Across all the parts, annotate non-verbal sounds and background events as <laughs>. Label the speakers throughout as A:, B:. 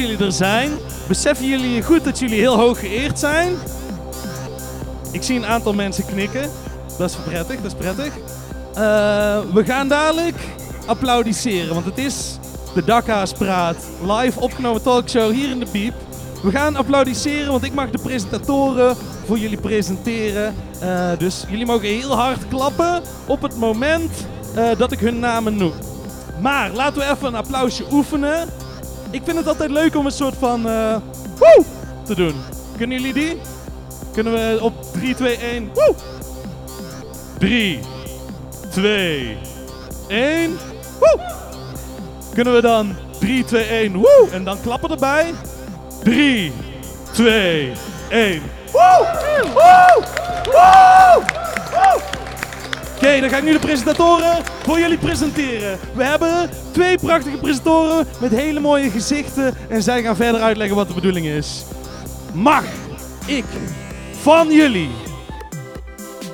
A: jullie er zijn. Beseffen jullie goed dat jullie heel hoog geëerd zijn? Ik zie een aantal mensen knikken. Dat is prettig, dat is prettig. Eh, we gaan dadelijk applaudisseren, want het is de Dakhaas Praat live opgenomen talkshow hier in de Piep. We gaan applaudisseren, want ik mag de presentatoren voor jullie presenteren. Eh, dus jullie mogen heel hard klappen op het moment eh, dat ik hun namen noem. Maar laten we even een applausje oefenen. Ik vind het altijd leuk om een soort van eh woe te doen. Kunnen jullie die? Kunnen we op 3, 2, 1. Woe! 3, 2, 1. Woe! Kunnen we dan 3, 2, 1. Woe! En dan klappen erbij. 3, 2, 1. Woe! Woe! Woe! Woe! Oké, dan ga ik nu de presentatoren voor jullie presenteren. We hebben twee prachtige presentatoren met hele mooie gezichten. En zij gaan verder uitleggen wat de bedoeling is. Mag ik van jullie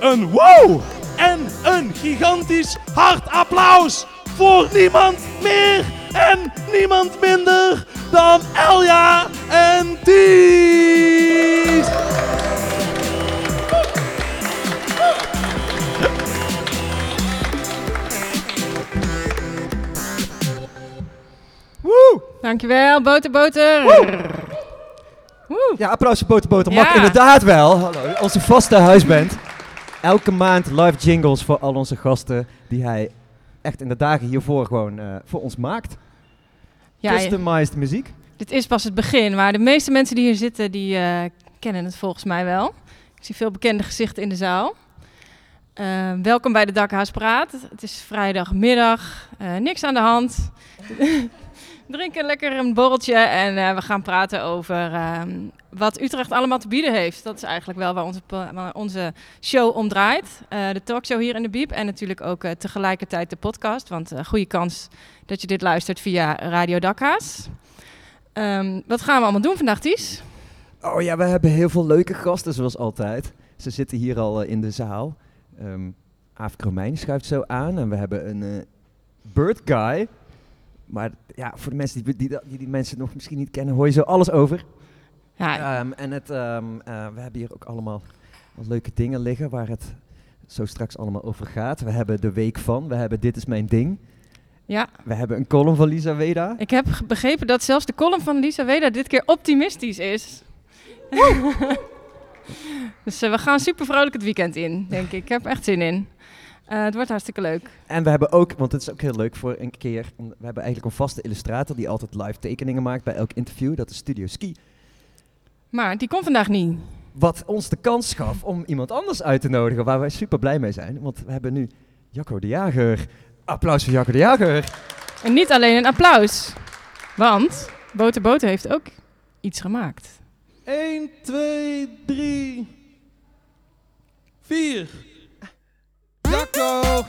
A: een wow en een gigantisch hard applaus voor niemand meer en niemand minder dan Elja en Ties!
B: Dankjewel, boter, boter. Woe.
C: Ja, applausje boter boter mag
B: Ja.
C: inderdaad wel. Hallo, onze vaste huisband. Elke maand live jingles voor al onze gasten die hij echt in de dagen hiervoor gewoon eh, voor ons maakt.
B: Ja,
C: Customized muziek.
B: dit is pas het begin, maar de meeste mensen die hier zitten, die eh, kennen het volgens mij wel. Ik zie veel bekende gezichten in de zaal. Eh, welkom bij de Dakhaas Praat. Het is vrijdagmiddag, niks aan de hand. <laughs> Drinken lekker een borreltje en eh, we gaan praten over ehm, wat Utrecht allemaal te bieden heeft. Dat is eigenlijk wel waar onze, onze show om draait. Eh, de talkshow hier in de Biep en natuurlijk ook eh, tegelijkertijd de podcast. Want goede kans dat je dit luistert via Radio Dakhaas. Ehm, wat gaan we allemaal doen vandaag, Ties?
C: Oh ja, we hebben heel veel leuke gasten zoals altijd. Ze zitten hier al in de zaal. Ehm Aaf Kromijn schuift zo aan en we hebben een bird guy. Maar ja, voor de mensen die, die, die die mensen nog misschien niet kennen, hoor je zo alles over.
B: Ja,
C: Ehm, en het, ehm, eh, we hebben hier ook allemaal wat leuke dingen liggen waar het zo straks allemaal over gaat. We hebben de week van, we hebben Dit is mijn ding.
B: ja,
C: We hebben een column van Lisa Weda.
B: ik heb begrepen dat zelfs de column van Lisa Weda dit keer optimistisch is. <laughs> dus eh, we gaan super vrolijk het weekend in, denk ik. Ik heb echt zin in. Eh, het wordt hartstikke leuk.
C: En we hebben ook, want het is ook heel leuk voor een keer, we hebben eigenlijk een vaste illustrator die altijd live tekeningen maakt bij elk interview. Dat is Studio Ski.
B: Maar die komt vandaag niet.
C: Wat ons de kans gaf om iemand anders uit te nodigen, waar wij super blij mee zijn. Want we hebben nu Jacco de Jager. Applaus voor Jacco de Jager.
B: En niet alleen een applaus. Want Boter Boter heeft ook iets gemaakt.
A: 1, 2, 3, 4. Jacco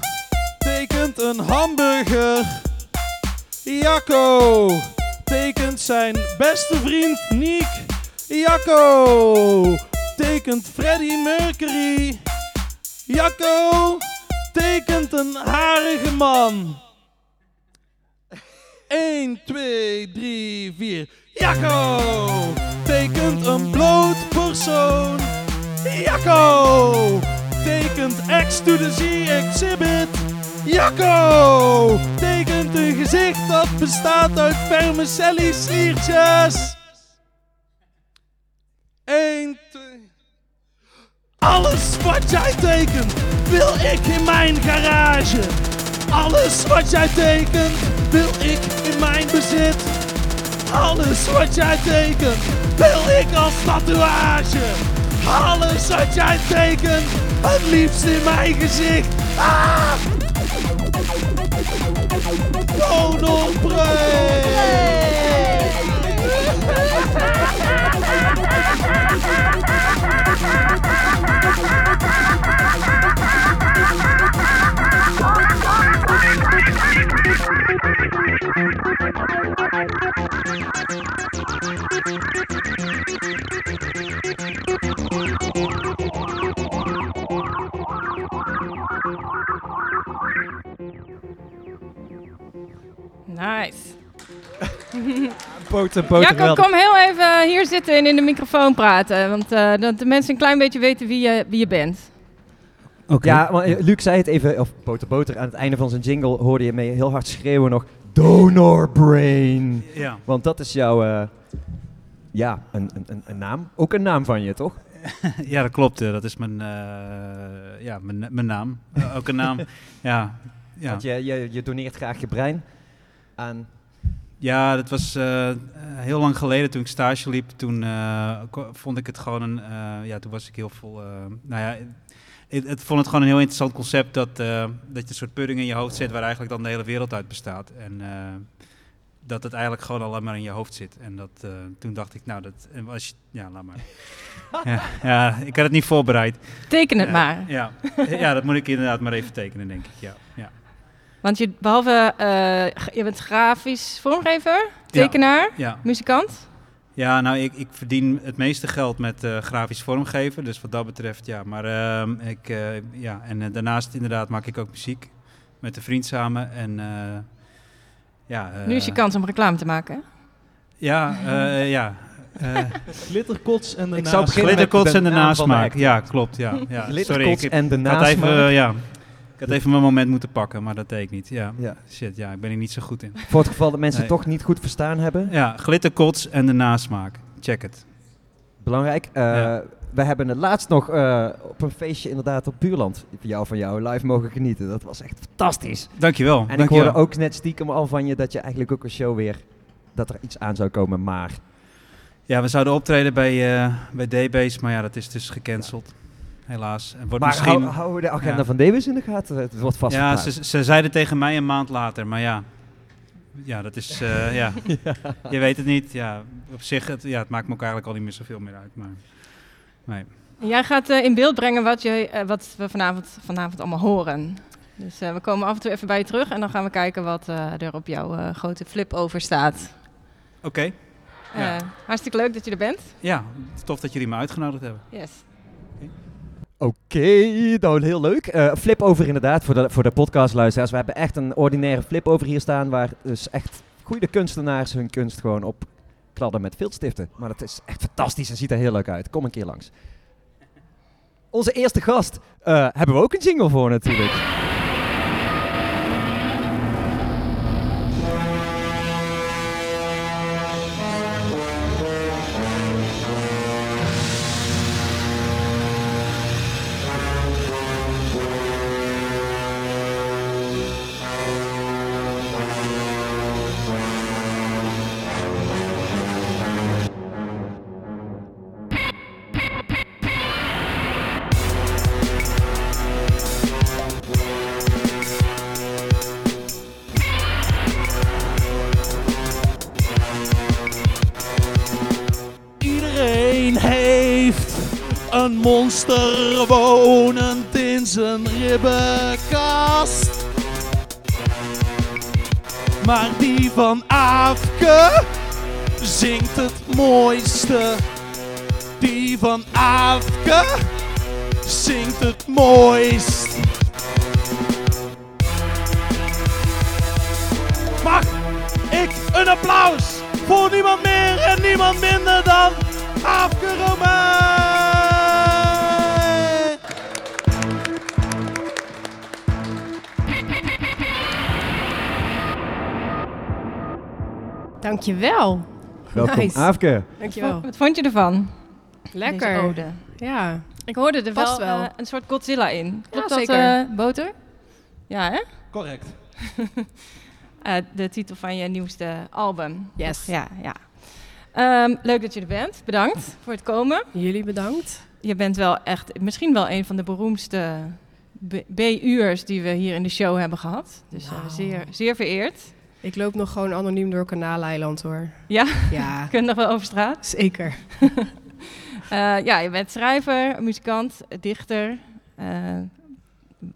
A: tekent een hamburger. Jacco tekent zijn beste vriend Niek. Jacco tekent Freddie Mercury. Jacco tekent een harige man. 1, 2, 3, 4. Jacco tekent een bloot persoon. Jacco tekent X to the Z exhibit. Jacco tekent een gezicht dat bestaat uit vermicelli sliertjes. 1, 2. Alles wat jij tekent wil ik in mijn garage. Alles wat jij tekent wil ik in mijn bezit. Alles wat jij tekent wil ik als tatoeage. Alles wat jij tekent, het liefst in mijn gezicht. Ah! Donald
B: Nice. <laughs>
C: Poten, poten,
B: kom heel even hier zitten en in de microfoon praten. Want eh, dat de mensen een klein beetje weten wie je, wie je bent.
D: Oké.
C: Ja, maar eh, Luc zei het even, of Poten Boter, aan het einde van zijn jingle hoorde je mee heel hard schreeuwen nog... Donor Brain.
D: Ja.
C: Want dat is jouw, eh, ja, een, een, een, naam. Ook een naam van je, toch? <laughs>
D: ja, dat klopt. Dat is mijn, eh, ja, mijn, mijn naam. Ook een naam. <laughs> ja. Ja.
C: Want je, je, je doneert graag je brein aan...
D: ja, dat was eh, heel lang geleden toen ik stage liep. Toen eh, vond ik het gewoon een... eh, ja, toen was ik heel veel... eh, nou ja, ik, het vond het gewoon een heel interessant concept dat, eh, dat je een soort pudding in je hoofd zet waar eigenlijk dan de hele wereld uit bestaat. En eh, dat het eigenlijk gewoon alleen maar in je hoofd zit. En dat, eh, toen dacht ik, nou, dat je, ja, laat maar. <laughs> ja, ja, ik had het niet voorbereid.
B: Teken het maar.
D: Ja. ja, dat moet ik inderdaad maar even tekenen, denk ik. Ja, ja.
B: Want je, behalve, eh, je bent grafisch vormgever, tekenaar,
D: ja.
B: muzikant.
D: ja nou, ik, ik verdien het meeste geld met eh, grafisch vormgeven. Dus wat dat betreft, ja. Maar ehm, ik, eh, ja, en daarnaast inderdaad maak ik ook muziek met een vriend samen. En eh, ja. eh,
B: nu is je kans om reclame te maken.
D: Ja, eh, <laughs> ja. eh
A: Glitterkots en de
C: Ik zou
A: naast-
C: beginnen met
D: Glitterkots en de
C: act.
D: Ja, klopt. Ja, ja. Sorry,
C: Glitterkots
D: ik,
C: en de
D: even, ja, ik had even mijn moment moeten pakken, maar dat deed ik niet. Ja.
C: Ja.
D: Shit, ja, ik ben hier niet zo goed in.
C: Voor het geval dat mensen
D: Nee.
C: het toch niet goed verstaan hebben.
D: Ja, glitterkots en de nasmaak. Check het.
C: Belangrijk. eh,
D: Ja.
C: We hebben het laatst nog eh, op een feestje inderdaad op Buurland van jou, van jou live mogen genieten. Dat was echt fantastisch.
D: Dankjewel.
C: En ik
D: dankjewel.
C: hoorde ook net stiekem al van je dat je eigenlijk ook een show weer, dat er iets aan zou komen, maar...
D: Ja, we zouden optreden bij, eh bij Daybase, maar ja, dat is dus gecanceld. Helaas. En wordt
C: Maar
D: misschien...
C: hou, houden we de agenda
D: Ja.
C: van Davis in de gaten? Het wordt vast
D: ja, ze, ze zeiden tegen mij een maand later, maar ja. Ja, dat is... eh, ja. <laughs> <laughs> Je weet het niet. Ja, op zich, het, ja, het maakt me ook eigenlijk al niet meer zoveel meer uit. Maar, nee.
B: Jij gaat eh, in beeld brengen wat, je, eh, wat we vanavond, vanavond allemaal horen. Dus eh, we komen af en toe even bij je terug en dan gaan we kijken wat eh, er op jouw eh, grote flip over staat.
D: Oké. Ja.
B: Hartstikke leuk dat je er bent.
D: Ja, tof dat jullie me uitgenodigd hebben.
B: Yes.
C: Oké, nou heel leuk. Eh, flip over inderdaad, voor de, voor de podcastluisteraars. We hebben echt een ordinaire flip over hier staan, waar dus echt goede kunstenaars hun kunst gewoon op kladden met viltstiften. Maar dat is echt fantastisch en ziet er heel leuk uit. Kom een keer langs. Onze eerste gast eh, hebben we ook een jingle voor natuurlijk.
A: Monster wonend in zijn ribbenkast. Maar die van Aafke zingt het mooiste. Die van Aafke zingt het mooist. Mag ik een applaus voor niemand meer en niemand minder dan Aafke
E: Dankjewel.
C: Welkom
E: Nice.
C: Aafke.
E: Dankjewel.
B: Wat vond je ervan?
E: Lekker.
B: Deze ode?
E: Ja.
B: Ik hoorde er wel,
E: wel.
B: eh, een soort Godzilla in. Klopt dat,
E: zeker.
B: eh, Boter? Ja, hè?
A: Correct. <laughs>
B: Eh, de titel van je nieuwste album.
E: Yes.
B: Ja, ja. Ehm, leuk dat je er bent. Bedankt voor het komen.
E: Jullie bedankt.
B: Je bent wel echt, misschien wel een van de beroemdste B- B-u'ers die we hier in de show hebben gehad. Dus zeer, zeer vereerd.
E: Ik loop nog gewoon anoniem door Kanaaleiland hoor.
B: Ja?
E: Ja, <laughs>
B: Kun je nog wel over straat?
E: zeker. <laughs>
B: Eh, ja, je bent schrijver, muzikant, dichter. Eh,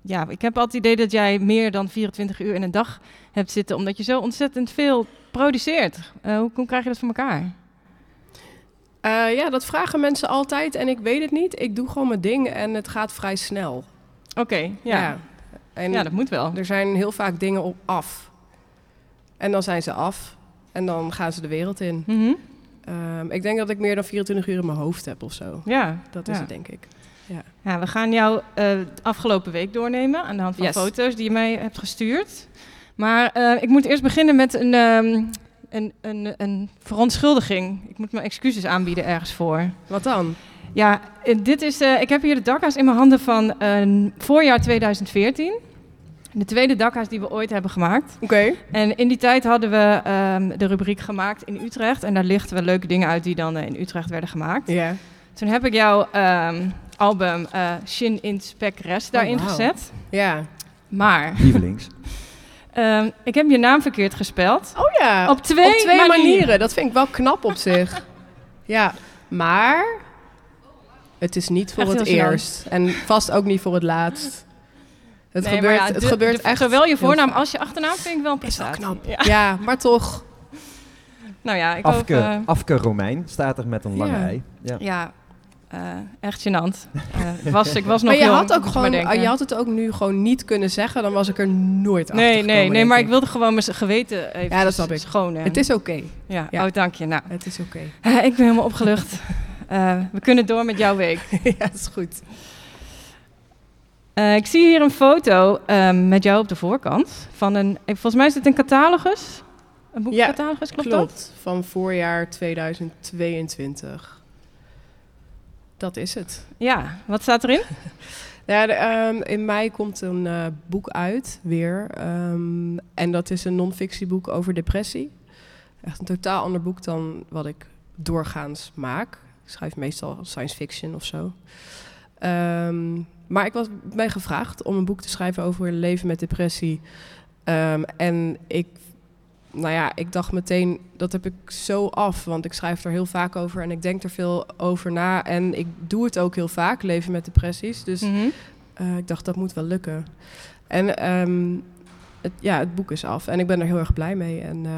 B: ja, ik heb altijd het idee dat jij meer dan 24 uur in een dag hebt zitten, omdat je zo ontzettend veel produceert. Eh, hoe, hoe krijg je dat voor elkaar?
E: Ja, dat vragen mensen altijd en ik weet het niet. Ik doe gewoon mijn ding en het gaat vrij snel.
B: Oké, ja. ja.
E: En
B: dat moet wel.
E: er zijn heel vaak dingen op af. En dan zijn ze af. En dan gaan ze de wereld in.
B: Mhm.
E: Ehm, ik denk dat ik meer dan 24 uur in mijn hoofd heb of zo.
B: Ja,
E: Dat is
B: ja.
E: het, denk ik.
B: Ja, we gaan jou de afgelopen week doornemen aan de hand van
E: Yes.
B: foto's die je mij hebt gestuurd. Maar eh, ik moet eerst beginnen met een, ehm, een, een, een verontschuldiging. Ik moet mijn excuses aanbieden ergens voor.
E: Wat dan?
B: Ja, eh, dit is, ik heb hier de dakhaas in mijn handen van voorjaar 2014. De tweede dakhaas die we ooit hebben gemaakt.
E: Oké.
B: En in die tijd hadden we ehm, de rubriek gemaakt in Utrecht. En daar lichten we leuke dingen uit die dan eh, in Utrecht werden gemaakt.
E: Ja.
B: Toen heb ik jouw ehm, album eh, Shin in Spec Rest daarin
E: wauw.
B: gezet.
E: Ja.
B: Maar
C: Lievelings. <laughs>
B: ehm, ik heb je naam verkeerd gespeld.
E: Oh ja.
B: Op twee,
E: Op twee manieren.
B: manieren.
E: Dat vind ik wel knap op zich. <laughs> ja. Maar het is niet voor
B: Echt
E: het eerst. En vast ook niet voor het laatst. Het
B: Nee, maar
E: gebeurt,
B: ja,
E: het
B: de-
E: gebeurt
B: de-
E: echt
B: Zowel je voornaam als je achternaam vind ik wel een
E: Is wel
B: prestatie.
E: knap.
B: Ja.
E: Ja, maar toch.
B: Nou ja, ik hoop...
C: Afke,
B: eh,
C: Afke Romein staat er met een lange
E: Ja.
C: ei. Ja.
B: ja, eh, echt gênant. Eh, was, ik was nog
E: Maar je
B: jong,
E: had, ook gewoon, je had het ook nu gewoon niet kunnen zeggen. Dan was ik er nooit achter
B: Nee, nee, nee, maar ik wilde gewoon mijn geweten even
E: Ja, dat snap ik.
B: schoon. en-
E: Het is oké.
B: Ja,
E: Ja.
B: oh dank je. Nou,
E: Het is oké.
B: ik ben helemaal opgelucht. Eh, we kunnen door met jouw week. <laughs>
E: ja, dat is goed.
B: Eh, ik zie hier een foto ehm, met jou op de voorkant. Van een, eh, volgens mij is dit een catalogus. Een
E: Ja,
B: boekcatalogus, klopt, dat?
E: Klopt. Van voorjaar 2022. Dat is het.
B: Ja, wat staat erin? <laughs>
E: Ja, de, ehm, in mei komt een eh, boek uit, weer. Ehm, en dat is een non-fictieboek over depressie. Echt een totaal ander boek dan wat ik doorgaans maak. Ik schrijf meestal science fiction of zo. Ehm, maar ik was, ben gevraagd om een boek te schrijven over leven met depressie. Ehm, en ik, nou ja, ik dacht meteen, dat heb ik zo af. Want ik schrijf er heel vaak over en ik denk er veel over na. En ik doe het ook heel vaak, leven met depressies. Dus
B: Mhm.
E: eh, ik dacht, dat moet wel lukken. En ehm, het, ja, het boek is af en ik ben er heel erg blij mee. En eh,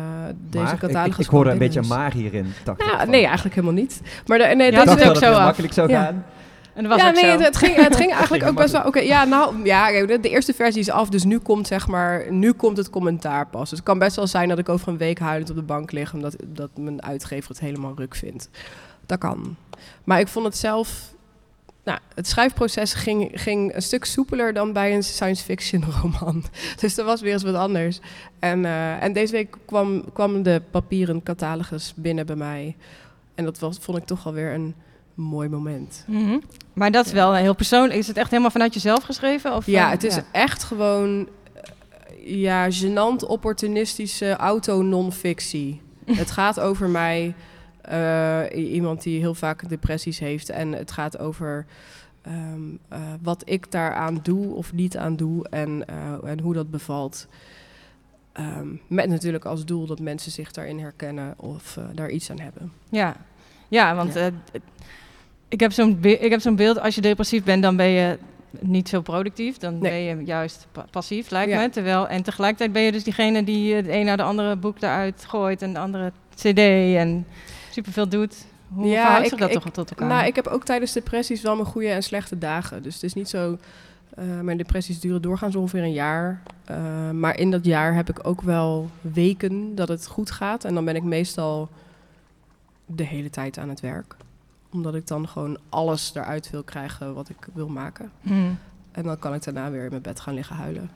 E: deze
C: Maar ik-
E: catalogus...
C: ik, ik hoorde een beetje hierin.
E: Dus-
C: ik
E: Ja,
C: van.
E: nee, eigenlijk helemaal niet. Maar de, nee,
B: Ja, dat is ook zo af.
C: makkelijk zou
E: Ja.
C: gaan.
B: En dat was
E: ja, nee, het, het ging, het ging <laughs> eigenlijk ook best wel... Oké, ja, nou, ja, de, de eerste versie is af, dus nu komt zeg maar... Nu komt het commentaar pas. Dus het kan best wel zijn dat ik over een week huilend op de bank lig... omdat dat mijn uitgever het helemaal ruk vindt. Dat kan. Maar ik vond het zelf... Nou, het schrijfproces ging, ging een stuk soepeler dan bij een science fiction <laughs> roman. Dus dat was weer eens wat anders. En, eh, en deze week kwam, kwam de papieren catalogus binnen bij mij. En dat was, vond ik toch alweer een mooi moment.
B: Mhm. Maar dat is wel heel persoonlijk. Is het echt helemaal vanuit jezelf geschreven? Of,
E: Ja, het is echt gewoon eh, ja, gênant opportunistische auto-non-fictie. <laughs> het gaat over mij, eh, iemand die heel vaak depressies heeft. En het gaat over ehm, eh, wat ik daaraan doe of niet aan doe en, en hoe dat bevalt. Ehm, met natuurlijk als doel dat mensen zich daarin herkennen of daar iets aan hebben.
B: Ja, ja want
E: Ja.
B: Eh, ik, heb zo'n be- heb zo'n beeld, als je depressief bent, dan ben je niet zo productief. Dan
E: Nee.
B: ben je juist pa- passief, lijkt
E: Ja.
B: me. Terwijl, en tegelijkertijd ben je dus diegene die het een naar de andere boek eruit gooit en de andere cd en superveel doet. Hoe
E: Ja,
B: verhoudt zich dat
E: ik-
B: toch tot elkaar?
E: Nou, ik heb ook tijdens depressies wel mijn goede en slechte dagen. Dus het is niet zo. eh, mijn depressies duren doorgaans ongeveer een jaar. Eh, maar in dat jaar heb ik ook wel weken dat het goed gaat. En dan ben ik meestal de hele tijd aan het werk. Omdat ik dan gewoon alles eruit wil krijgen wat ik wil maken.
B: Hmm.
E: En dan kan ik daarna weer in mijn bed gaan liggen huilen.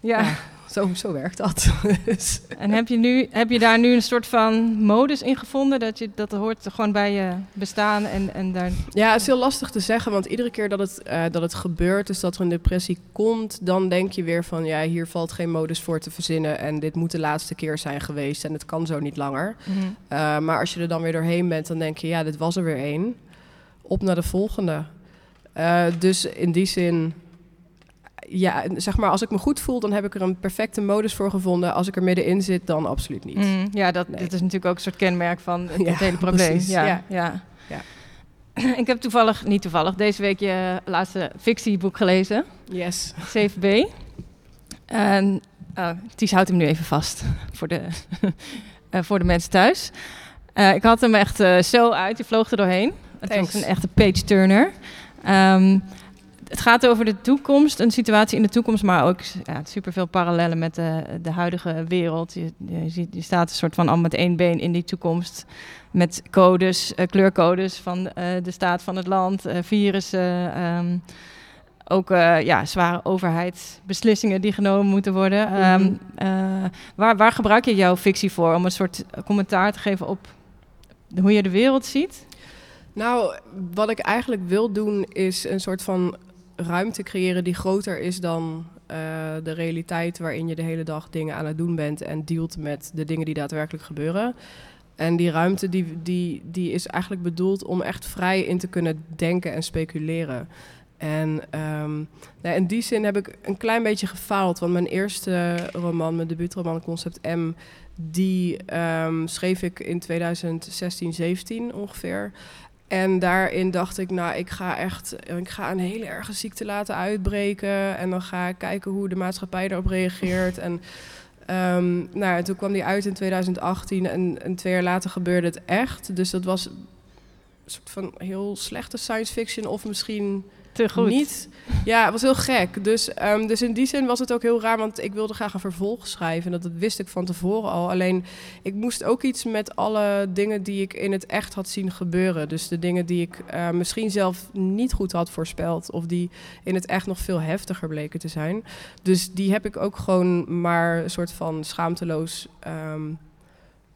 B: Ja.
E: Ja. Zo, zo werkt dat. <laughs> Dus-
B: En heb je, nu, heb je daar nu een soort van modus in gevonden? Dat, je, dat hoort gewoon bij je bestaan en, en daar...
E: Ja, het is heel lastig te zeggen, want iedere keer dat het, eh, dat het gebeurt, dus dat er een depressie komt, dan denk je weer van, ja, hier valt geen modus voor te verzinnen en dit moet de laatste keer zijn geweest en het kan zo niet langer. Eh, maar als je er dan weer doorheen bent, dan denk je, ja, dit was er weer één. Op naar de volgende. Eh, dus in die zin, ja, zeg maar, als ik me goed voel, dan heb ik er een perfecte modus voor gevonden. Als ik er middenin zit, dan absoluut niet.
B: Mm, ja, dat,
E: Nee.
B: dat is natuurlijk ook een soort kenmerk van het, <laughs>
E: Ja,
B: hele probleem. Ja,
E: ja.
B: ja.
E: Ja. <clears throat>
B: Ik heb toevallig, niet toevallig, deze week je laatste fictieboek gelezen,
E: Yes.
B: 7b. En oh, Ties houdt hem nu even vast voor de, <laughs> eh, voor de mensen thuis. Eh, ik had hem echt eh, zo uit, die vloog er doorheen. Het
E: Thanks.
B: was een echte page-turner. Ehm, het gaat over de toekomst, een situatie in de toekomst, maar ook ja, superveel parallellen met de, de huidige wereld. Je, je, ziet, je staat een soort van al met één been in die toekomst. Met codes, uh, kleurcodes van uh, de staat van het land, uh, virussen. Um, ook ja, zware overheidsbeslissingen die genomen moeten worden. Mm -hmm. um, waar, waar gebruik je jouw fictie voor? Om een soort commentaar te geven op hoe je de wereld ziet?
E: Nou, wat ik eigenlijk wil doen is een soort van ruimte creëren die groter is dan uh, de realiteit waarin je de hele dag dingen aan het doen bent en dealt met de dingen die daadwerkelijk gebeuren. En die ruimte die, die, die is eigenlijk bedoeld om echt vrij in te kunnen denken en speculeren. En um, nou, in die zin heb ik een klein beetje gefaald. Want mijn eerste roman, mijn debuutroman Concept M, die um, schreef ik in 2016, 17 ongeveer. En daarin dacht ik, nou, ik ga echt ik ga een hele erge ziekte laten uitbreken. En dan ga ik kijken hoe de maatschappij daarop reageert. En um, nou, toen kwam die uit in 2018 en, en twee jaar later gebeurde het echt. Dus dat was een soort van heel slechte science fiction of misschien
B: te goed.
E: Niet. Ja, het was heel gek. Dus, um, dus in die zin was het ook heel raar, want ik wilde graag een vervolg schrijven. Dat, dat wist ik van tevoren al. Alleen ik moest ook iets met alle dingen die ik in het echt had zien gebeuren. Dus de dingen die ik uh, misschien zelf niet goed had voorspeld, of die in het echt nog veel heftiger bleken te zijn. Dus die heb ik ook gewoon maar een soort van schaamteloos um,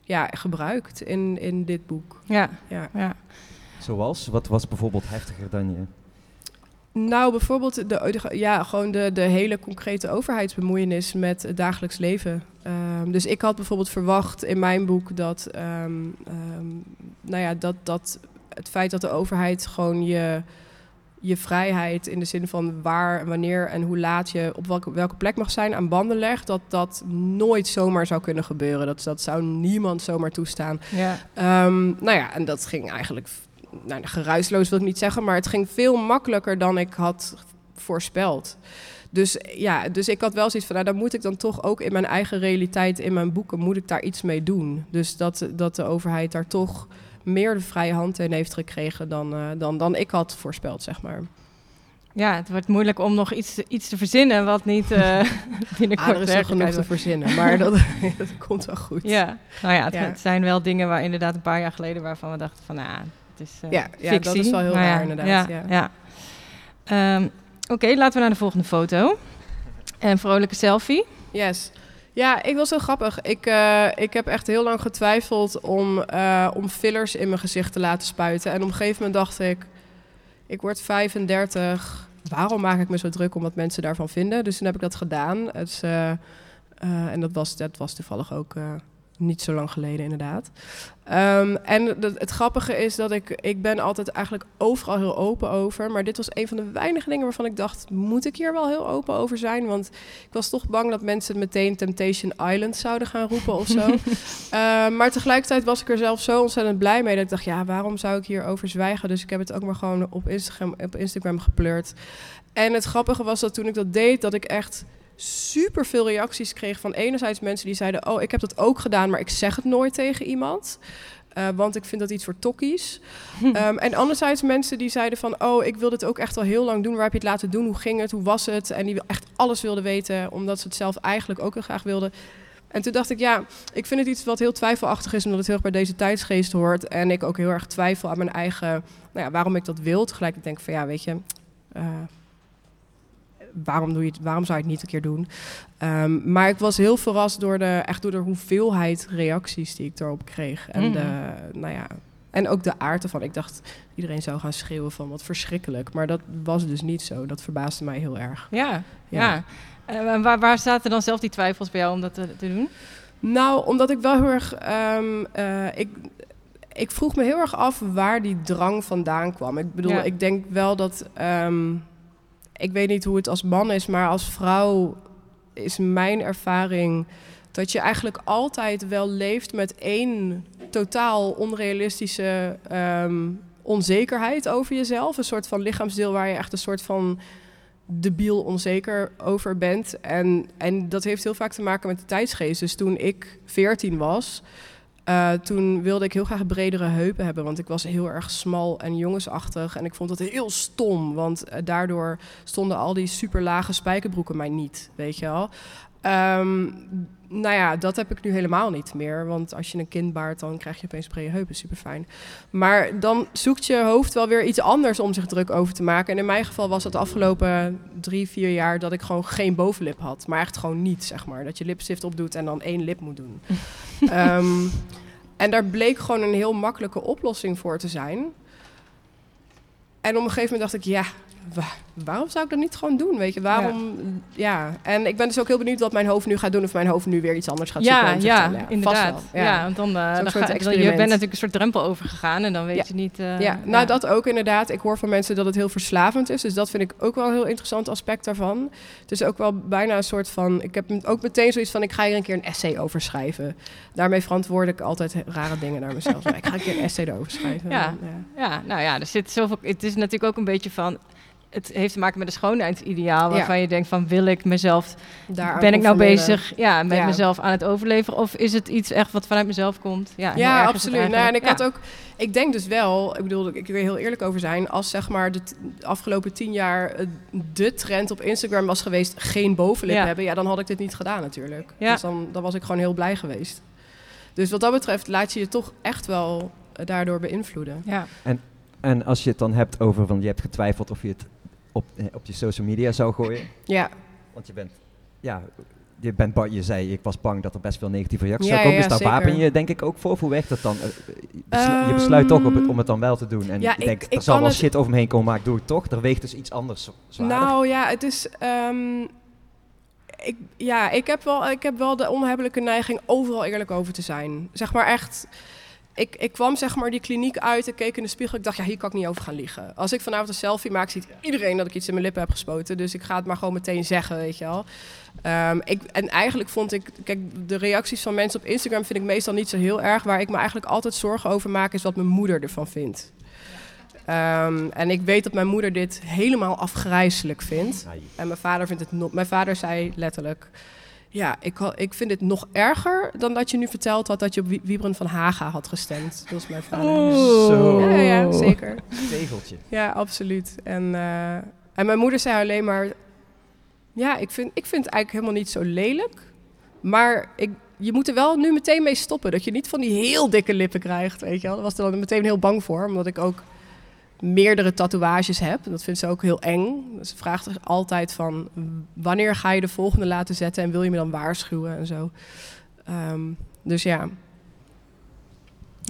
E: ja, gebruikt in, in dit boek.
B: Ja, ja. ja.
C: Zoals? Wat was bijvoorbeeld heftiger dan je?
E: Nou, bijvoorbeeld de, de, ja, gewoon de, de hele concrete overheidsbemoeienis met het dagelijks leven. Um, dus ik had bijvoorbeeld verwacht in mijn boek dat, um, um, nou ja, dat, dat het feit dat de overheid gewoon je, je vrijheid in de zin van waar, wanneer en hoe laat je op welke, welke plek mag zijn aan banden legt, dat dat nooit zomaar zou kunnen gebeuren. Dat, dat zou niemand zomaar toestaan.
B: Ja.
E: nou ja, en dat ging eigenlijk nou, geruisloos wil ik niet zeggen, maar het ging veel makkelijker dan ik had voorspeld. Dus ja, dus ik had wel zoiets van, nou, dan moet ik dan toch ook in mijn eigen realiteit, in mijn boeken, moet ik daar iets mee doen. Dus dat, dat de overheid daar toch meer de vrije hand in heeft gekregen dan, uh, dan, dan ik had voorspeld, zeg maar.
B: Ja, het wordt moeilijk om nog iets, iets te verzinnen wat niet uh, <laughs> <laughs> binnenkort
E: ah, er is nog genoeg te verzinnen, maar dat, <laughs> dat komt wel goed.
B: Ja, nou ja het, ja. het, zijn wel dingen waar inderdaad een paar jaar geleden waarvan we dachten van, nou, het is uh,
E: ja, ja, dat is wel heel raar inderdaad.
B: Ja,
E: Ja.
B: Um, Oké, okay, laten we naar de volgende foto. Een vrolijke selfie.
E: Yes. Ja, ik was zo grappig. Ik, uh, ik heb echt heel lang getwijfeld om, uh, om fillers in mijn gezicht te laten spuiten. En op een gegeven moment dacht ik, ik word 35. Waarom maak ik me zo druk om wat mensen daarvan vinden? Dus toen heb ik dat gedaan. Uh, en dat was, dat was toevallig ook niet zo lang geleden, inderdaad. Um, en het grappige is dat ik, ik ben altijd eigenlijk overal heel open over. Maar dit was een van de weinige dingen waarvan ik dacht, moet ik hier wel heel open over zijn? Want ik was toch bang dat mensen meteen Temptation Island zouden gaan roepen of zo. uh, <laughs> maar tegelijkertijd was ik er zelf zo ontzettend blij mee dat ik dacht, ja, waarom zou ik hierover zwijgen? Dus ik heb het ook maar gewoon op Instagram, op Instagram gepleurd. En het grappige was dat toen ik dat deed, dat ik echt super veel reacties kreeg van enerzijds mensen die zeiden: Oh, ik heb dat ook gedaan, maar ik zeg het nooit tegen iemand. Uh, want ik vind dat iets voor tokkies. um, <laughs> en anderzijds mensen die zeiden van... oh, ik wil dit ook echt al heel lang doen. Waar heb je het laten doen? Hoe ging het? Hoe was het? En die echt alles wilden weten... omdat ze het zelf eigenlijk ook heel graag wilden. En toen dacht ik, ja, ik vind het iets wat heel twijfelachtig is... omdat het heel erg bij deze tijdsgeest hoort. En ik ook heel erg twijfel aan mijn eigen... nou ja, waarom ik dat wil. Tegelijk denk ik van, ja, weet je... Uh, waarom, doe je het, waarom zou je het niet een keer doen? Um, maar ik was heel verrast door de, echt door de hoeveelheid reacties die ik erop kreeg. En, mm. de, nou ja, en ook de aard ervan. Ik dacht, iedereen zou gaan schreeuwen van wat verschrikkelijk. Maar dat was dus niet zo. Dat verbaasde mij heel erg.
B: Ja, ja. ja. Uh, waar, waar zaten dan zelf die twijfels bij jou om dat te, te doen?
E: Nou, omdat ik wel heel erg... Um, uh, ik, ik vroeg me heel erg af waar die drang vandaan kwam. Ik bedoel, ja. ik denk wel dat... Um, ik weet niet hoe het als man is, maar als vrouw is mijn ervaring dat je eigenlijk altijd wel leeft met één totaal onrealistische um, onzekerheid over jezelf. Een soort van lichaamsdeel waar je echt een soort van debiel onzeker over bent. En, en dat heeft heel vaak te maken met de tijdsgeest. Dus toen ik 14 was, Eh, toen wilde ik heel graag bredere heupen hebben, want ik was heel erg smal en jongensachtig. En ik vond het heel stom, want eh, daardoor stonden al die super lage spijkerbroeken mij niet, weet je wel. Ehm, nou ja, dat heb ik nu helemaal niet meer. Want als je een kind baart, dan krijg je opeens brede heupen. Super fijn. Maar dan zoekt je hoofd wel weer iets anders om zich druk over te maken. En in mijn geval was het de afgelopen drie, vier jaar dat ik gewoon geen bovenlip had. Maar echt gewoon niet, zeg maar. Dat je lipstift opdoet en dan één lip moet doen. <laughs> Ehm, en daar bleek gewoon een heel makkelijke oplossing voor te zijn. En op een gegeven moment dacht ik, ja, wa- waarom zou ik dat niet gewoon doen? Weet je, waarom? Ja. En ik ben dus ook heel benieuwd wat mijn hoofd nu gaat doen. Of mijn hoofd nu weer iets anders gaat zoeken.
B: Ja,
E: zich
B: ja,
E: vast
B: inderdaad. Ja. want dan, eh, dan ga, je
E: experiment.
B: bent natuurlijk een soort drempel overgegaan en dan weet
E: Ja.
B: je niet... eh,
E: ja, nou dat ook inderdaad. Ik hoor van mensen dat het heel verslavend is. Dus dat vind ik ook wel een heel interessant aspect daarvan. Het is ook wel bijna een soort van... Ik heb ook meteen zoiets van, ik ga hier een keer een essay over schrijven. Daarmee verantwoord ik altijd rare dingen naar mezelf. <laughs> ik ga een keer een essay erover schrijven.
B: Ja. Ja, nou ja, er zit zoveel. Het is natuurlijk ook een beetje van. Het heeft te maken met een schoonheidsideaal.
E: Ja.
B: Waarvan je denkt van wil ik mezelf.
E: Daaraan
B: ben ik nou bezig ja, met
E: Ja.
B: mezelf aan het overleveren? Of is het iets echt wat vanuit mezelf komt? Ja,
E: Ja, absoluut. Nou, en ik had ook, ik denk dus wel, ik bedoel, ik wil er heel eerlijk over zijn, als zeg maar de afgelopen tien jaar eh, de trend op Instagram was geweest geen bovenlip
B: Ja.
E: hebben, ja, dan had ik dit niet gedaan natuurlijk.
B: Ja.
E: Dus dan, dan was ik gewoon heel blij geweest. Dus wat dat betreft laat je je toch echt wel eh, daardoor beïnvloeden.
B: Ja.
C: En als je het dan hebt over van je hebt getwijfeld of je het op, eh, op je social media zou gooien.
E: Ja,
C: Want je bent, ja, je bent bang, je zei ik was bang dat er best veel negatieve reacties
E: Ja,
C: zou komen.
E: ja,
C: dus daar wapen je denk ik ook voor. Hoe werkt dat dan? Eh, je
E: Ehm,
C: besluit toch op het, om het dan wel te doen. En
E: ja, ik-
C: denkt,
E: ik
C: er zal wel
E: het-
C: shit over me heen komen, maar ik doe het toch. Er weegt dus iets anders zwaarder.
E: Nou ja, het is. ehm, ik, ja, ik heb, wel, ik heb wel de onhebbelijke neiging overal eerlijk over te zijn. Zeg maar echt. Ik, ik kwam zeg maar die kliniek uit, ik keek in de spiegel. Ik dacht, ja, hier kan ik niet over gaan liegen. Als ik vanavond een selfie maak, ziet iedereen dat ik iets in mijn lippen heb gespoten. Dus ik ga het maar gewoon meteen zeggen, weet je wel. Ehm, ik, en eigenlijk vond ik, kijk, de reacties van mensen op Instagram vind ik meestal niet zo heel erg. Waar ik me eigenlijk altijd zorgen over maak, is wat mijn moeder ervan vindt. Ehm, en ik weet dat mijn moeder dit helemaal afgrijzelijk vindt. En mijn vader vindt het nog. Mijn vader zei letterlijk. Ja, ik, ik vind dit nog erger dan dat je nu verteld had dat je op Wie- Wiebren van Haga had gestemd. Dat was mijn vader.
C: Zo.
E: Ja, ja, zeker.
C: Tegeltje.
E: Ja, absoluut. En, eh, en mijn moeder zei alleen maar... Ja, ik vind, ik vind het eigenlijk helemaal niet zo lelijk. Maar ik, je moet er wel nu meteen mee stoppen. Dat je niet van die heel dikke lippen krijgt, weet je wel. Daar was er dan meteen heel bang voor. Omdat ik ook meerdere tatoeages heb. Dat vindt ze ook heel eng. Ze vraagt zich altijd van... Wanneer ga je de volgende laten zetten? En wil je me dan waarschuwen en zo. Ehm, dus ja,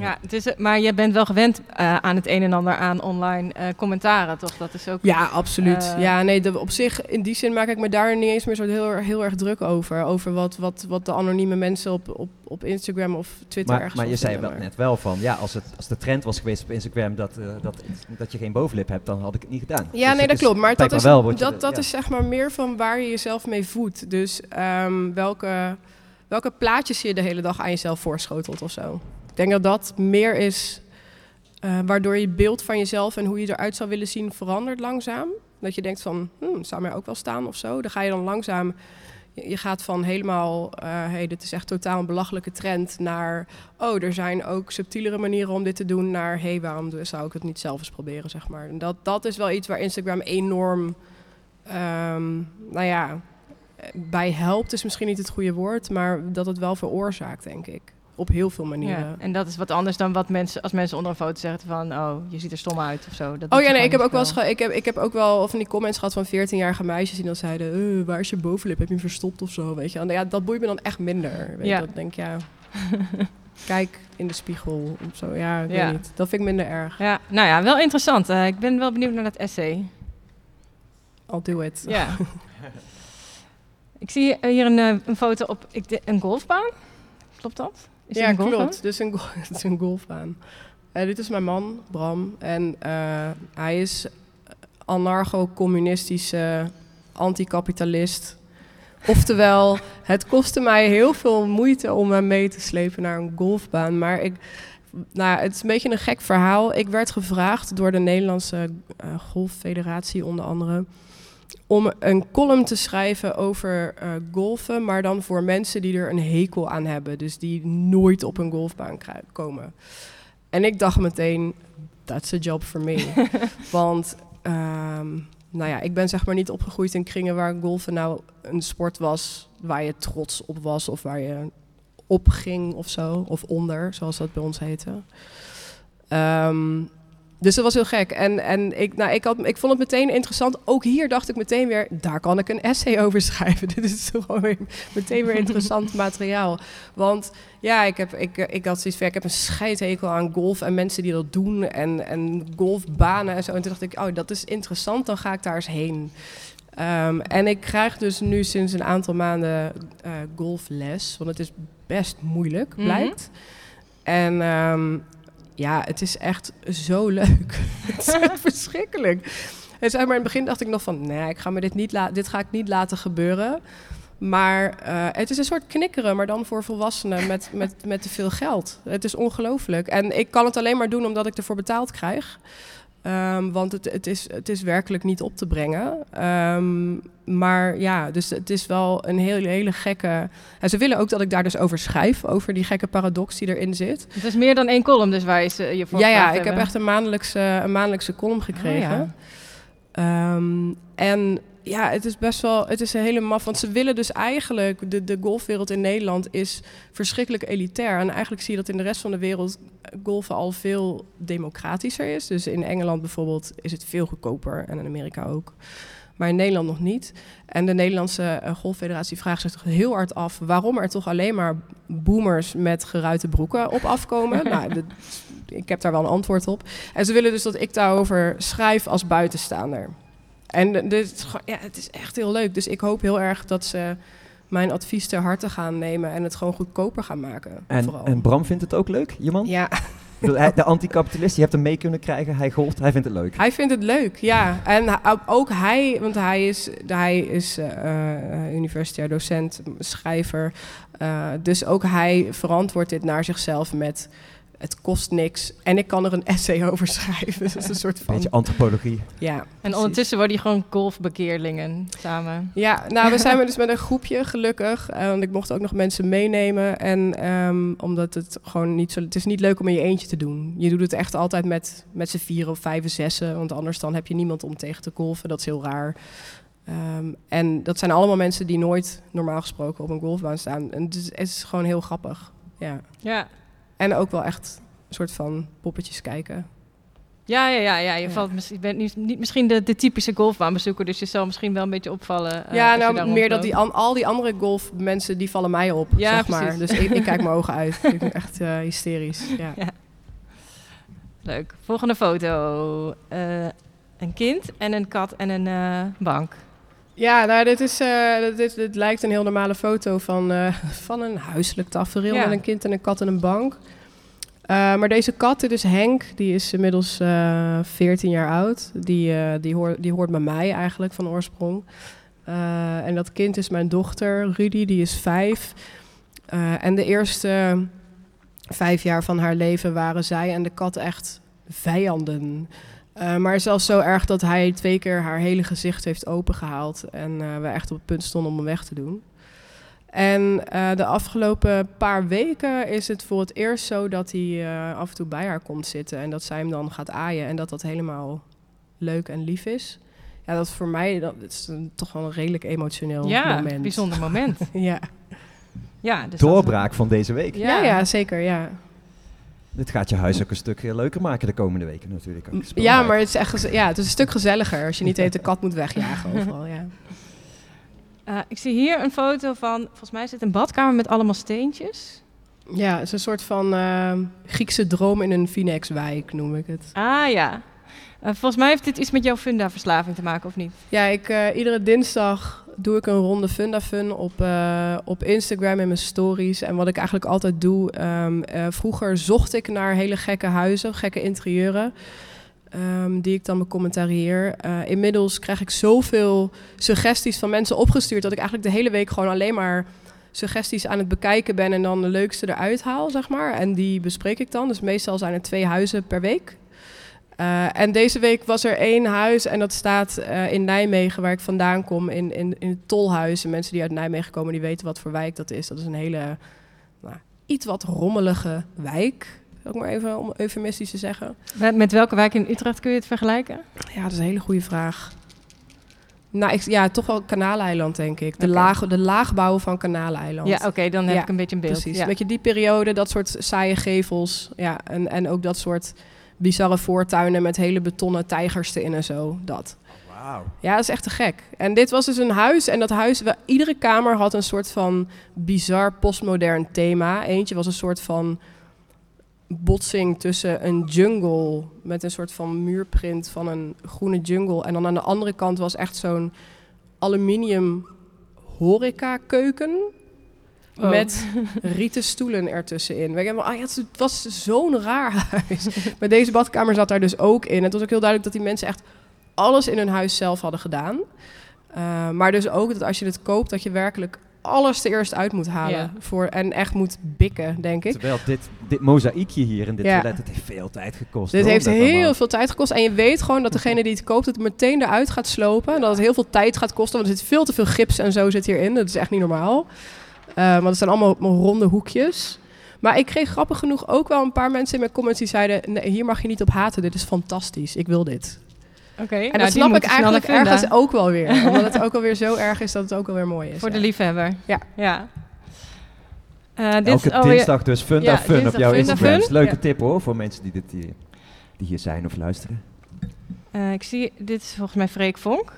B: Ja, het is, maar je bent wel gewend eh, aan het een en ander aan online eh, commentaren, toch? Dat is ook.
E: Ja, absoluut.
B: Eh,
E: ja, nee, de, op zich, in die zin maak ik me daar niet eens meer zo heel, heel erg druk over. Over wat, wat, wat de anonieme mensen op, op, op Instagram of Twitter
C: Maar,
E: ergens
C: maar je zei wel net wel van, ja, als, het, als de trend was geweest op Instagram dat, eh, dat, dat je geen bovenlip hebt, dan had ik het niet gedaan.
E: Ja,
C: Dus
E: nee, dat
C: is
E: klopt. Maar dat, is,
C: wel je
E: dat,
C: de-
E: dat
C: ja.
E: is zeg maar meer van waar je jezelf mee voedt. Dus ehm, welke, welke plaatjes je de hele dag aan jezelf voorschotelt of zo. Ik denk dat dat meer is eh, waardoor je beeld van jezelf en hoe je eruit zou willen zien verandert langzaam. Dat je denkt van, hmm, zou mij ook wel staan of zo. Dan ga je dan langzaam, je, gaat van helemaal, eh hey, dit is echt totaal een belachelijke trend, naar, oh, er zijn ook subtielere manieren om dit te doen, naar, hey, waarom zou ik het niet zelf eens proberen, zeg maar. En dat, dat is wel iets waar Instagram enorm, ehm, nou ja, eh, bij helpt is misschien niet het goede woord, maar dat het wel veroorzaakt, denk ik. Op heel veel manieren.
B: Ja, en dat is wat anders dan wat mensen, als mensen onder een foto zeggen van, oh, je ziet er stom uit of zo. Dat
E: Oh ja, nee, ik heb ook wel eens ik heb, ik heb ook wel van die comments gehad van 14-jarige meisjes die dan zeiden, eh, waar is je bovenlip? Heb je hem verstopt of zo? Weet je? En ja, dat boeit me dan echt minder. Weet
B: Ja.
E: dat denk ja, <laughs> kijk in de spiegel of zo. Ja, ik
B: Ja.
E: weet niet. Dat vind ik minder erg.
B: Ja, nou ja, wel interessant. Eh, ik ben wel benieuwd naar dat essay.
E: I'll do it.
B: Ja. <laughs> ik zie hier een, eh, een foto op ik, de- een golfbaan. Klopt dat? Is
E: ja,
B: een
E: klopt. Dus een, <laughs> het is een golfbaan. Eh, dit is mijn man, Bram. En eh, hij is anarcho-communistische anticapitalist. Oftewel, <laughs> het kostte mij heel veel moeite om hem mee te slepen naar een golfbaan. Maar ik, nou, het is een beetje een gek verhaal. Ik werd gevraagd door de Nederlandse eh, Golffederatie onder andere... om een column te schrijven over eh, golfen, maar dan voor mensen die er een hekel aan hebben. Dus die nooit op een golfbaan komen. En ik dacht meteen, that's a job for me. <laughs> Want, ehm, nou ja, ik ben zeg maar niet opgegroeid in kringen waar golfen nou een sport was waar je trots op was of waar je op ging of zo. Of onder, zoals dat bij ons heette. Ehm, dus dat was heel gek. En, en ik, nou, ik, had, ik vond het meteen interessant. Ook hier dacht ik meteen weer, daar kan ik een essay over <laughs> schrijven. Dit is gewoon weer, meteen weer interessant <laughs> materiaal. Want ja, ik, heb, ik, ik had zoiets van, ik heb een scheidhekel aan golf en mensen die dat doen. En, en golfbanen en zo. En toen dacht ik, oh, dat is interessant, dan ga ik daar eens heen. Ehm, en ik krijg dus nu sinds een aantal maanden eh, golfles. Want het is best moeilijk,
B: Mhm.
E: blijkt. En ehm, ja, het is echt zo leuk. <laughs> het is echt verschrikkelijk. En zeg maar in het begin dacht ik nog van, nee, ik ga me dit niet dit ga ik niet laten gebeuren. Maar eh, het is een soort knikkeren, maar dan voor volwassenen met, met, met te veel geld. Het is ongelooflijk. En ik kan het alleen maar doen omdat ik ervoor betaald krijg. Ehm, want het, het, is, het is werkelijk niet op te brengen. Ehm, maar ja, dus het is wel een hele, hele gekke... En ze willen ook dat ik daar dus over schrijf, over die gekke paradox die erin zit.
B: Het is meer dan één column, dus waar je je voor
E: Ja, ja, ik heb echt een maandelijkse, een maandelijkse column gekregen.
B: Oh, ja.
E: Ehm, en ja, het is best wel, het is een hele maf, want ze willen dus eigenlijk, de, de golfwereld in Nederland is verschrikkelijk elitair. En eigenlijk zie je dat in de rest van de wereld golfen al veel democratischer is. Dus in Engeland bijvoorbeeld is het veel goedkoper en in Amerika ook. Maar in Nederland nog niet. En de Nederlandse eh, Golffederatie vraagt zich toch heel hard af waarom er toch alleen maar boomers met geruite broeken op afkomen. <laughs> nou, de- ik heb daar wel een antwoord op. En ze willen dus dat ik daarover schrijf als buitenstaander. En dit ja, het is echt heel leuk. Dus ik hoop heel erg dat ze mijn advies ter harte gaan nemen en het gewoon goedkoper gaan maken.
C: En,
E: vooral.
C: en Bram vindt het ook leuk, je man?
E: ja,
C: De anticapitalist, je hebt hem mee kunnen krijgen, hij golft, hij vindt het leuk.
E: hij vindt het leuk, ja. En ook hij, want hij is, hij is eh, universitair docent, schrijver. Eh, dus ook hij verantwoordt dit naar zichzelf met... Het kost niks en ik kan er een essay over schrijven. <laughs> Dat is een soort van...
C: Beetje antropologie.
E: Ja,
B: En
E: precies.
B: ondertussen worden die gewoon golfbekeerlingen samen.
E: Ja, nou, we zijn <laughs> dus met een groepje, gelukkig. Eh, want ik mocht ook nog mensen meenemen. En ehm, omdat het gewoon niet zo... Het is niet leuk om in je eentje te doen. Je doet het echt altijd met, met z'n vieren of vijf, zessen. Want anders dan heb je niemand om tegen te golfen. Dat is heel raar. Ehm, en dat zijn allemaal mensen die nooit normaal gesproken op een golfbaan staan. En het is, het is gewoon heel grappig. Ja.
B: Ja.
E: En ook wel echt een soort van poppetjes kijken.
B: Ja, ja, ja, ja. Je,
E: Ja.
B: Valt, je bent niet, niet misschien de, de typische golfbaanbezoeker, dus je zal misschien wel een beetje opvallen. eh,
E: ja, nou meer dat die, an- al die andere golfmensen die vallen mij op,
B: Ja,
E: zeg maar. Dus ik, ik kijk mijn <laughs> ogen uit. Ik ben echt eh, hysterisch. Ja.
B: Leuk. Volgende foto. Eh, een kind en een kat en een bank.
E: Ja, nou, dit, is, eh, dit, dit, lijkt een heel normale foto van, eh, <laughs> van een huiselijk tafereel
B: Ja.
E: met een kind en een kat en een bank. Eh, maar deze kat, dit is Henk, die is inmiddels eh 14 jaar oud. Die, die, hoort, die hoort bij mij eigenlijk van oorsprong. En dat kind is mijn dochter, Rudy, die is vijf. En de eerste vijf jaar van haar leven waren zij en de kat echt vijanden. Eh, maar zelfs zo erg dat hij twee keer haar hele gezicht heeft opengehaald. En eh, we echt op het punt stonden om hem weg te doen. En eh, de afgelopen paar weken is het voor het eerst zo dat hij eh, af en toe bij haar komt zitten. En dat zij hem dan gaat aaien. En dat dat helemaal leuk en lief is. Ja, dat is voor mij dat is een, toch wel een redelijk emotioneel
B: ja,
E: moment.
B: bijzonder moment. <laughs>
E: Ja.
B: ja, dus dat-
C: Doorbraak van deze week.
E: Ja. ja, zeker. Ja.
C: Dit gaat je huis ook een stuk leuker maken de komende weken natuurlijk. ook.
E: ja, maar het is echt ja, het is een stuk gezelliger als je niet de kat moet wegjagen <laughs> overal. Ja.
B: Eh, ik zie hier een foto van, volgens mij is het een badkamer met allemaal steentjes.
E: Ja, het is een soort van eh, Griekse droom in een Phoenix-wijk, noem ik het.
B: Ah ja. Eh, volgens mij heeft dit iets met jouw funda-verslaving te maken, of niet?
E: Ja, ik, eh, iedere dinsdag doe ik een ronde Funda Fun op, eh, op Instagram in mijn stories. En wat ik eigenlijk altijd doe, ehm, eh, vroeger zocht ik naar hele gekke huizen, gekke interieuren. ehm, die ik dan becommentarieer. Eh inmiddels krijg ik zoveel suggesties van mensen opgestuurd... dat ik eigenlijk de hele week gewoon alleen maar suggesties aan het bekijken ben... en dan de leukste eruit haal, zeg maar. En die bespreek ik dan. Dus meestal zijn er twee huizen per week. Eh, en deze week was er één huis en dat staat eh, in Nijmegen, waar ik vandaan kom, in, in, in het Tolhuis. En mensen die uit Nijmegen komen, die weten wat voor wijk dat is. Dat is een hele, nou, iets wat rommelige wijk, ook maar even om eufemistisch te zeggen.
B: Met, met welke wijk in Utrecht kun je het vergelijken?
E: Ja, dat is een hele goede vraag. Nou, ik, ja, toch wel Kanaaleiland, denk ik. De, laag, de laagbouw van Kanaaleiland.
B: Ja, oké, dan heb
E: Ja,
B: ik een beetje een beeld.
E: Precies.
B: Ja.
E: Weet je, die periode, dat soort saaie gevels. Ja, en, en ook dat soort bizarre voortuinen met hele betonnen tijgers erin en zo. Dat. Ja, dat is echt te gek. En dit was dus een huis. En dat huis, iedere kamer had een soort van bizar postmodern thema. Eentje was een soort van botsing tussen een jungle met een soort van muurprint van een groene jungle. En dan aan de andere kant was echt zo'n aluminium horeca keuken.
B: Oh.
E: Met rieten stoelen ertussenin. Weet je, maar, ah, ja, het was zo'n raar huis. <laughs> Maar deze badkamer zat daar dus ook in. Het was ook heel duidelijk dat die mensen echt alles in hun huis zelf hadden gedaan. Uh, maar dus ook dat als je het koopt, dat je werkelijk alles er eerst uit moet halen.
B: Ja.
E: Voor, en echt moet bikken, denk ik.
C: Terwijl dit, dit mozaïekje hier in dit
E: Ja.
C: toilet, het heeft veel tijd gekost.
E: Dit
C: hoor,
E: heeft heel
C: allemaal-
E: veel tijd gekost. En je weet gewoon dat degene die het koopt het meteen eruit gaat slopen. Dat het heel veel tijd gaat kosten. Want er zit veel te veel gips en zo zit hierin. Dat is echt niet normaal. Uh, want het zijn allemaal ronde hoekjes. Maar ik kreeg grappig genoeg ook wel een paar mensen in mijn comments die zeiden... Nee, hier mag je niet op haten, dit is fantastisch. Ik wil dit.
B: Oké,
E: En
B: nou,
E: dat snap ik eigenlijk
B: vinden.
E: ergens ook wel weer. Omdat het ook alweer zo erg is dat het ook alweer mooi is.
B: Voor de liefhebber.
E: Ja.
B: ja. Eh, dit
C: Elke
B: is alweer-
C: dinsdag dus Fun
B: Ja,
C: Fun op jouw Instagram.
B: Fun.
C: Leuke
E: Ja.
C: tip hoor, voor mensen die, dit hier, die hier zijn of luisteren.
B: Eh, ik zie, dit is volgens mij Freek Vonk.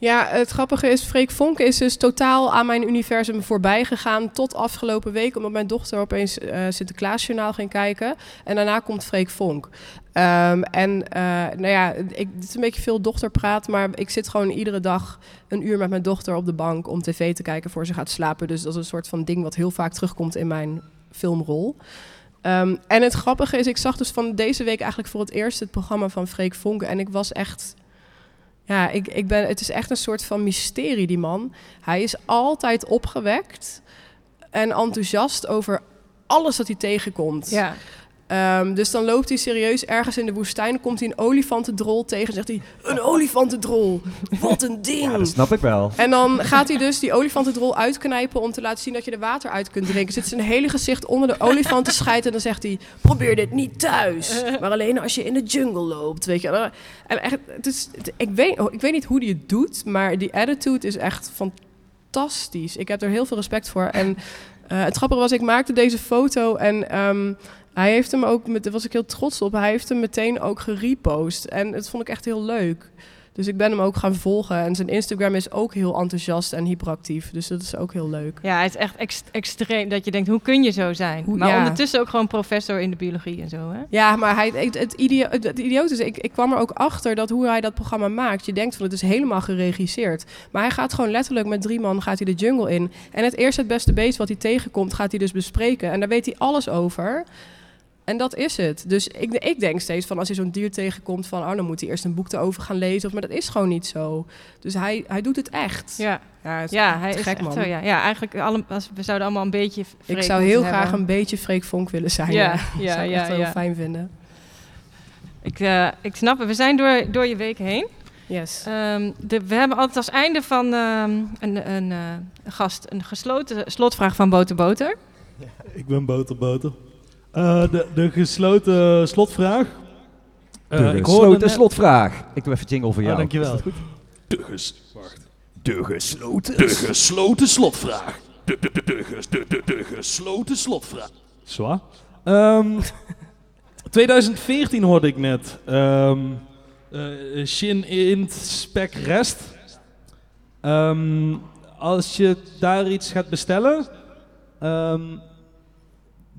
E: Ja, het grappige is, Freek Vonk is dus totaal aan mijn universum voorbij gegaan tot afgelopen week, omdat mijn dochter opeens eh Sinterklaasjournaal ging kijken. En daarna komt Freek Vonk. Ehm, en eh, nou ja, ik, het is een beetje veel dochterpraat, maar ik zit gewoon iedere dag een uur met mijn dochter op de bank om tv te kijken voor ze gaat slapen. Dus dat is een soort van ding wat heel vaak terugkomt in mijn filmrol. Ehm, en het grappige is, ik zag dus van deze week eigenlijk voor het eerst het programma van Freek Vonk. En ik was echt ja, ik, ik ben, het is echt een soort van mysterie, die man. Hij is altijd opgewekt en enthousiast over alles dat hij tegenkomt.
B: Ja.
E: Ehm, dus dan loopt hij serieus ergens in de woestijn, komt hij een olifantendrol tegen en zegt hij... Een olifantendrol, wat een ding!
C: Ja, dat snap ik wel.
E: En dan gaat hij dus die olifantendrol uitknijpen om te laten zien dat je er water uit kunt drinken. Zit zijn hele gezicht onder de olifant te schijten en dan zegt hij... Probeer dit niet thuis, maar alleen als je in de jungle loopt, weet je. En echt, het is, het- ik, weet, ik weet niet hoe hij het doet, maar die attitude is echt fantastisch. Ik heb er heel veel respect voor. En eh, het grappige was, ik maakte deze foto en... ehm, hij heeft hem ook, met, daar was ik heel trots op, hij heeft hem meteen ook gerepost. En dat vond ik echt heel leuk. Dus ik ben hem ook gaan volgen. En zijn Instagram is ook heel enthousiast en hyperactief. Dus dat is ook heel leuk.
B: ja, hij is echt ex- extreem. Dat je denkt, hoe kun je zo zijn?
E: Hoe-
B: maar
E: ja.
B: ondertussen ook gewoon professor in de biologie en zo, hè?
E: Ja, maar hij, het, het, het, het idioot is, ik, ik kwam er ook achter dat hoe hij dat programma maakt. Je denkt van het is helemaal geregisseerd. Maar hij gaat gewoon letterlijk met drie man gaat hij de jungle in. En het eerste het beste beest wat hij tegenkomt, gaat hij dus bespreken. En daar weet hij alles over. En dat is het. Dus ik, ik denk steeds van als hij zo'n dier tegenkomt, van oh, dan moet hij eerst een boek erover gaan lezen. Of, maar dat is gewoon niet zo. Dus hij, hij doet het echt.
B: Ja,
E: Ja, het is
B: ja hij is
E: gek, man.
B: zo, ja. Ja, eigenlijk, alle, als, we zouden allemaal een beetje
E: Ik
B: Freek
E: zou heel graag
B: hebben.
E: een beetje Freek Vonk willen zijn.
B: Ja, <laughs>
E: Dat
B: ja,
E: zou ik
B: ja,
E: echt wel
B: ja.
E: heel fijn vinden.
B: Ik, eh, ik snap het. We zijn door, door je week heen.
E: Yes.
B: Ehm, de, we hebben altijd als einde van ehm, een, een, eh, een gast een gesloten slotvraag van Boter Boter. <laughs>
A: Ik ben Boter Boter. Eh, de, de gesloten slotvraag. Eh,
C: de
A: ik
C: gesloten
A: net-
C: slotvraag. Ik doe even jingle voor
A: Oh,
C: jou.
A: dankjewel.
C: Is dat goed?
A: De, ges- wacht.
C: De gesloten
A: de gesloten slotvraag. De, de, de, de, ges- de, de, de gesloten slotvraag. Zwaar. Ehm <laughs> 2014 hoorde ik net. Ehm eh, Shin Int Spec Rest. Ehm, als je daar iets gaat bestellen, ehm,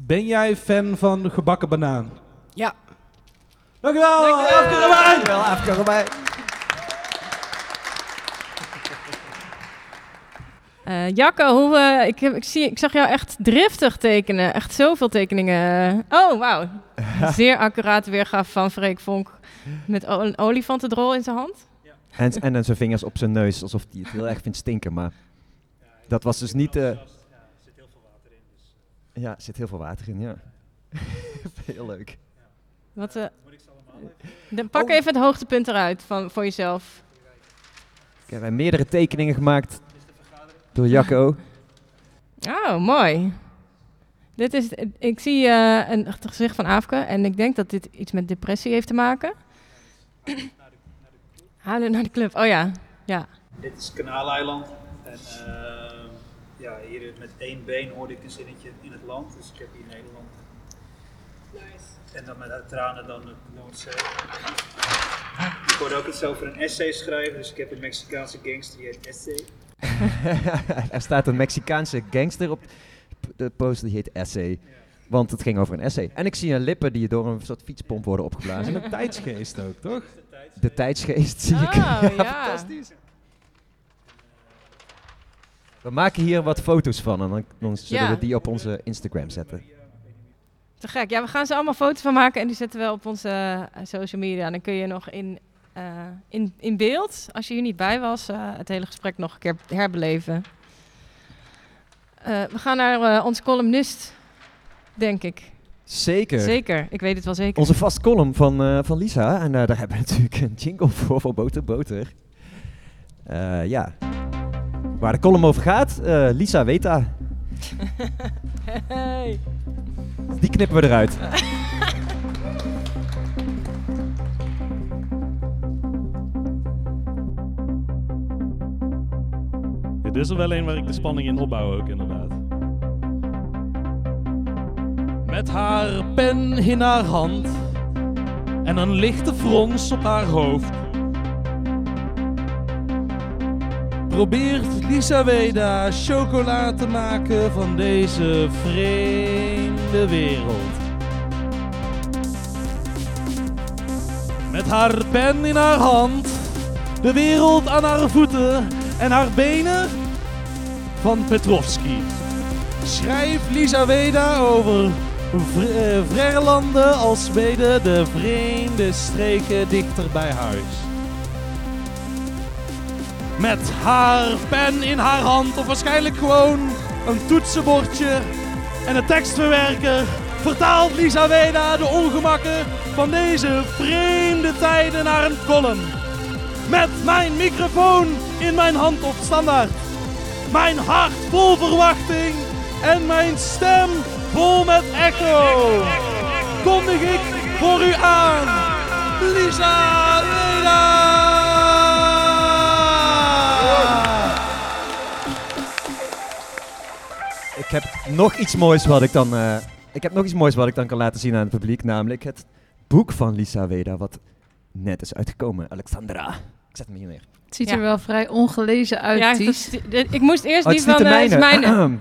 A: ben jij fan van gebakken banaan?
E: Ja.
A: Dankjewel,
B: Dankjewel.
A: Afke.
C: Dankjewel, Afke erbij.
B: Eh Jacco, hoe, eh, ik, heb, ik, zie, ik zag jou echt driftig tekenen. Echt zoveel tekeningen. Oh, wauw. <laughs> Zeer accurate weergave van Freek Vonk. Met een olifantendrol in zijn hand.
C: En, en zijn vingers op zijn neus, alsof hij het heel erg vindt stinken. Maar dat was dus niet... eh ja, er zit heel veel water in, ja. <laughs> heel leuk.
B: Wat, eh, Dan pak
C: Oh.
B: even het hoogtepunt eruit van, voor jezelf.
C: Ik heb meerdere tekeningen gemaakt door Jacco. <laughs>
B: Oh, mooi. Dit is, ik zie eh, een het gezicht van Aafke en ik denk dat dit iets met depressie heeft te maken. Halen naar de club. Oh ja, ja.
D: Dit is Kanaaleiland. En eh, ja, hier met één been hoorde ik een zinnetje in het land. Dus ik heb hier Nederland. En dan met tranen dan de Noordzee. Ik hoorde ook iets over een essay schrijven. Dus ik heb een Mexicaanse gangster die heet Essay. <laughs>
C: er staat een Mexicaanse gangster op de poster die heet Essay. Want het ging over een essay. En ik zie een lippen die door een soort fietspomp worden opgeblazen.
A: En een tijdsgeest ook, toch?
C: De tijdsgeest zie ik. <laughs>
B: Oh, ja.
C: fantastisch. We maken hier wat foto's van en dan, dan zullen
B: Ja.
C: we die op onze Instagram zetten.
B: Te gek. Ja, we gaan ze allemaal foto's van maken en die zetten we op onze eh, social media. Dan kun je nog in, eh, in, in beeld, als je hier niet bij was, eh, het hele gesprek nog een keer herbeleven. We gaan naar onze columnist, denk ik.
C: Zeker.
B: Zeker, ik weet het wel zeker.
C: Onze vast column van, van Lisa. En daar hebben we <laughs> natuurlijk een jingle voor, voor Boter Boter. Ja. Waar de column over gaat, eh, Lisa weet dat.
B: Hey.
C: Die knippen we eruit.
A: Dit is er wel een waar ik de spanning in opbouw ook, inderdaad. Met haar pen in haar hand en een lichte frons op haar hoofd. Probeert Lisa Weda chocola te maken van deze vreemde wereld. Met haar pen in haar hand, de wereld aan haar voeten en haar benen van Petrovski. Schrijf Lisa Weda over vr eh, als Zweden, de vreemde streken dichter bij huis. Met haar pen in haar hand, of waarschijnlijk gewoon een toetsenbordje en een tekstverwerker, vertaalt Lisa Weda de ongemakken van deze vreemde tijden naar een column. Met mijn microfoon in mijn hand op standaard. Mijn hart vol verwachting en mijn stem vol met echo. Kondig ik voor u aan, Lisa Leda!
C: Ik heb nog iets moois wat ik dan. eh, ik heb nog iets moois wat ik dan kan laten zien aan het publiek. Namelijk het boek van Lisa Weda. Wat net is uitgekomen. Alexandra. Ik zet hem hier neer.
F: Het ziet
B: Ja.
F: er wel vrij ongelezen uit,
B: Ja,
F: Ties.
B: ik moest eerst
C: Oh, het
B: die
C: is niet
B: van is
C: mijne.
B: mijne.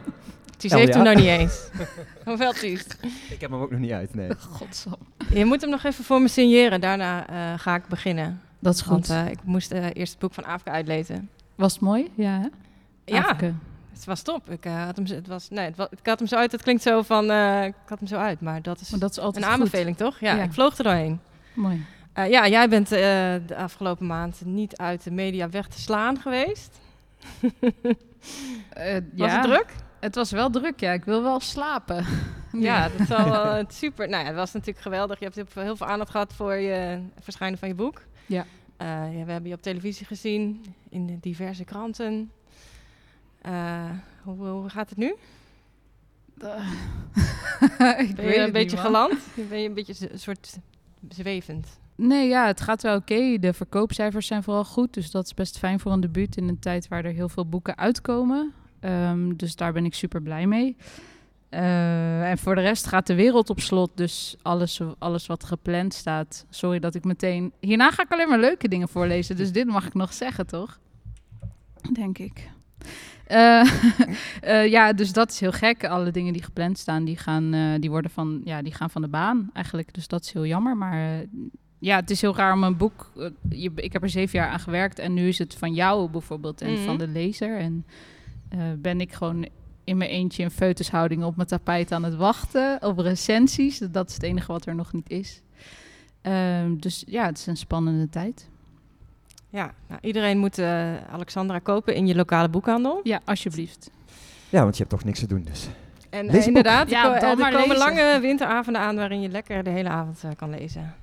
B: Ties
C: Oh,
B: heeft hem nog niet eens. <laughs> Hoeveel Ties?
C: ik heb hem ook nog niet uit. Nee. <laughs>
F: Godsam.
B: Je moet hem nog even voor me signeren. Daarna eh, ga ik beginnen.
F: Dat is
B: Want
F: goed.
B: eh, ik moest eh, eerst het boek van Afrika uitlezen.
F: Was het mooi? Ja, hè?
B: Ja,
F: Afke.
B: Het was top. Ik, eh, had hem, zo- het was, nee, het ik had hem zo uit. Het klinkt zo van, eh, ik had hem zo uit. Maar dat is
F: Maar dat is altijd
B: een
F: goed.
B: aanbeveling, toch? Ja,
F: Ja.
B: ik vloog er doorheen.
F: Mooi.
B: Eh, ja, jij bent de afgelopen maand niet uit de media weg te slaan geweest. <laughs> Was
F: ja,
B: het druk?
F: Het was wel druk, ja. Ik wil wel slapen. <laughs>
B: Ja, dat is wel <laughs> super. Nou ja, het was natuurlijk geweldig. Je hebt heel veel- aandacht gehad voor je verschijnen van je boek.
F: Ja.
B: Ja, we hebben je op televisie gezien, in diverse kranten. Eh, hoe, hoe gaat het nu? <laughs> <laughs>
F: ik
B: Ben je een beetje
F: niet,
B: geland? Ben je een beetje een soort zwevend?
F: Nee, ja, het gaat wel oké. De verkoopcijfers zijn vooral goed. Dus dat is best fijn voor een debuut in een tijd waar er heel veel boeken uitkomen. Ehm, dus daar ben ik super blij mee. Eh, en voor de rest gaat de wereld op slot. Dus alles, alles wat gepland staat. Sorry dat ik meteen. Hierna ga ik alleen maar leuke dingen voorlezen. Dus dit mag ik nog zeggen, toch? Denk ik. Eh, <laughs> eh, ja, dus dat is heel gek. Alle dingen die gepland staan, die gaan, eh, die worden van, ja, die gaan van de baan eigenlijk. Dus dat is heel jammer. Maar ja, het is heel raar om een boek. je, ik heb er zeven jaar aan gewerkt en nu is het van jou bijvoorbeeld en
B: Mhm.
F: van de lezer. En ben ik gewoon in mijn eentje in feutushouding op mijn tapijt aan het wachten op recensies. Dat is het enige wat er nog niet is. Ehm, dus ja, het is een spannende tijd.
B: Ja, nou, iedereen moet eh, Alexandra kopen in je lokale boekhandel.
F: Ja, alsjeblieft.
C: Ja, want je hebt toch niks te doen dus.
B: En
C: Lees
B: eh, inderdaad,
F: Ja,
B: er,
F: dan
B: er komen
F: lezen.
B: lange winteravonden aan waarin je lekker de hele avond eh, kan lezen.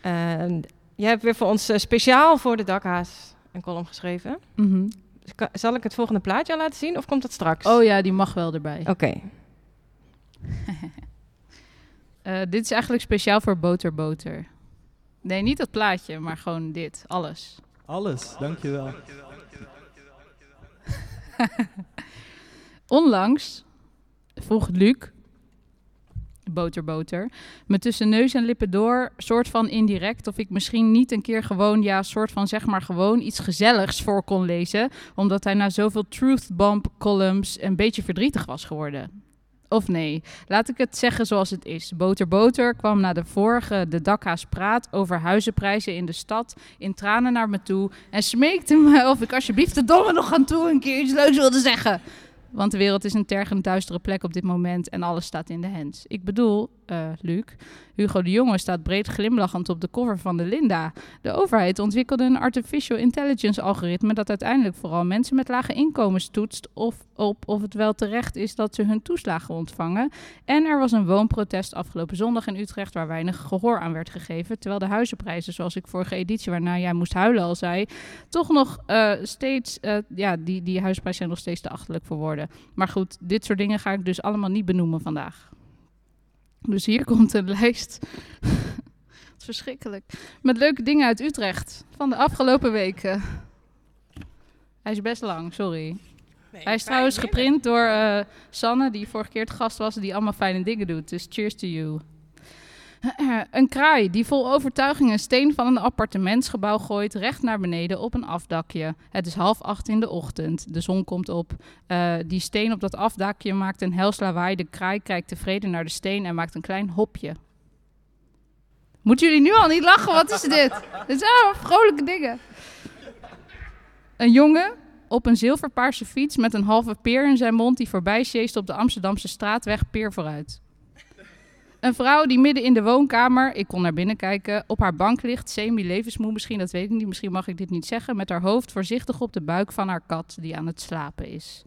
B: En jij hebt weer voor ons eh, speciaal voor de dakhaas een column geschreven.
F: Mhm.
B: Dus Zal ik het volgende plaatje al laten zien of komt dat straks?
F: Oh ja, die mag wel erbij.
B: Oké. <laughs>
F: Eh, dit is eigenlijk speciaal voor Boter Boter. Nee, niet dat plaatje, maar gewoon dit. Alles.
A: Alles, dankjewel. <laughs>
F: Onlangs vroeg Luc, Boter Boter, me tussen neus en lippen door, soort van indirect, of ik misschien niet een keer gewoon, ja, soort van zeg maar gewoon iets gezelligs voor kon lezen, omdat hij na zoveel truth bomb columns een beetje verdrietig was geworden. Of nee, laat ik het zeggen zoals het is. Boter Boter kwam na de vorige De Dakha's Praat over huizenprijzen in de stad in tranen naar me toe en smeekte me of ik alsjeblieft de domme nog aan toe een keer iets leuks wilde zeggen. Want de wereld is een tergend duistere plek op dit moment en alles staat in de hands. Ik bedoel, eh, Luc, Hugo de Jonge staat breed glimlachend op de cover van de Linda. De overheid ontwikkelde een artificial intelligence algoritme dat uiteindelijk vooral mensen met lage inkomens toetst of op of het wel terecht is dat ze hun toeslagen ontvangen. En er was een woonprotest afgelopen zondag in Utrecht waar weinig gehoor aan werd gegeven, terwijl de huizenprijzen, zoals ik vorige editie waarna jij moest huilen al zei, toch nog eh, steeds, eh, ja, die, die huisprijzen zijn nog steeds te achterlijk voor woorden. Maar goed, dit soort dingen ga ik dus allemaal niet benoemen vandaag. Dus hier <laughs> komt een lijst. <laughs> Verschrikkelijk. Met leuke dingen uit Utrecht van de afgelopen weken. Hij is best lang, sorry. Hij is trouwens geprint door eh, Sanne, die vorige keer te gast was, die allemaal fijne dingen doet. Dus cheers to you. <laughs> Een kraai die vol overtuiging een steen van een appartementsgebouw gooit recht naar beneden op een afdakje. Het is half acht in de ochtend. De zon komt op. Eh, die steen op dat afdakje maakt een hels lawaai. De kraai kijkt tevreden naar de steen en maakt een klein hopje. Moeten jullie nu al niet lachen? Wat is dit? <laughs> Dit zijn allemaal vrolijke dingen. Een jongen op een zilverpaarse fiets met een halve peer in zijn mond die voorbij sjeest op de Amsterdamse straatweg peer vooruit. Een vrouw die midden in de woonkamer, ik kon naar binnen kijken, op haar bank ligt, semi-levensmoe misschien, dat weet ik niet, misschien mag ik dit niet zeggen, met haar hoofd voorzichtig op de buik van haar kat die aan het slapen is.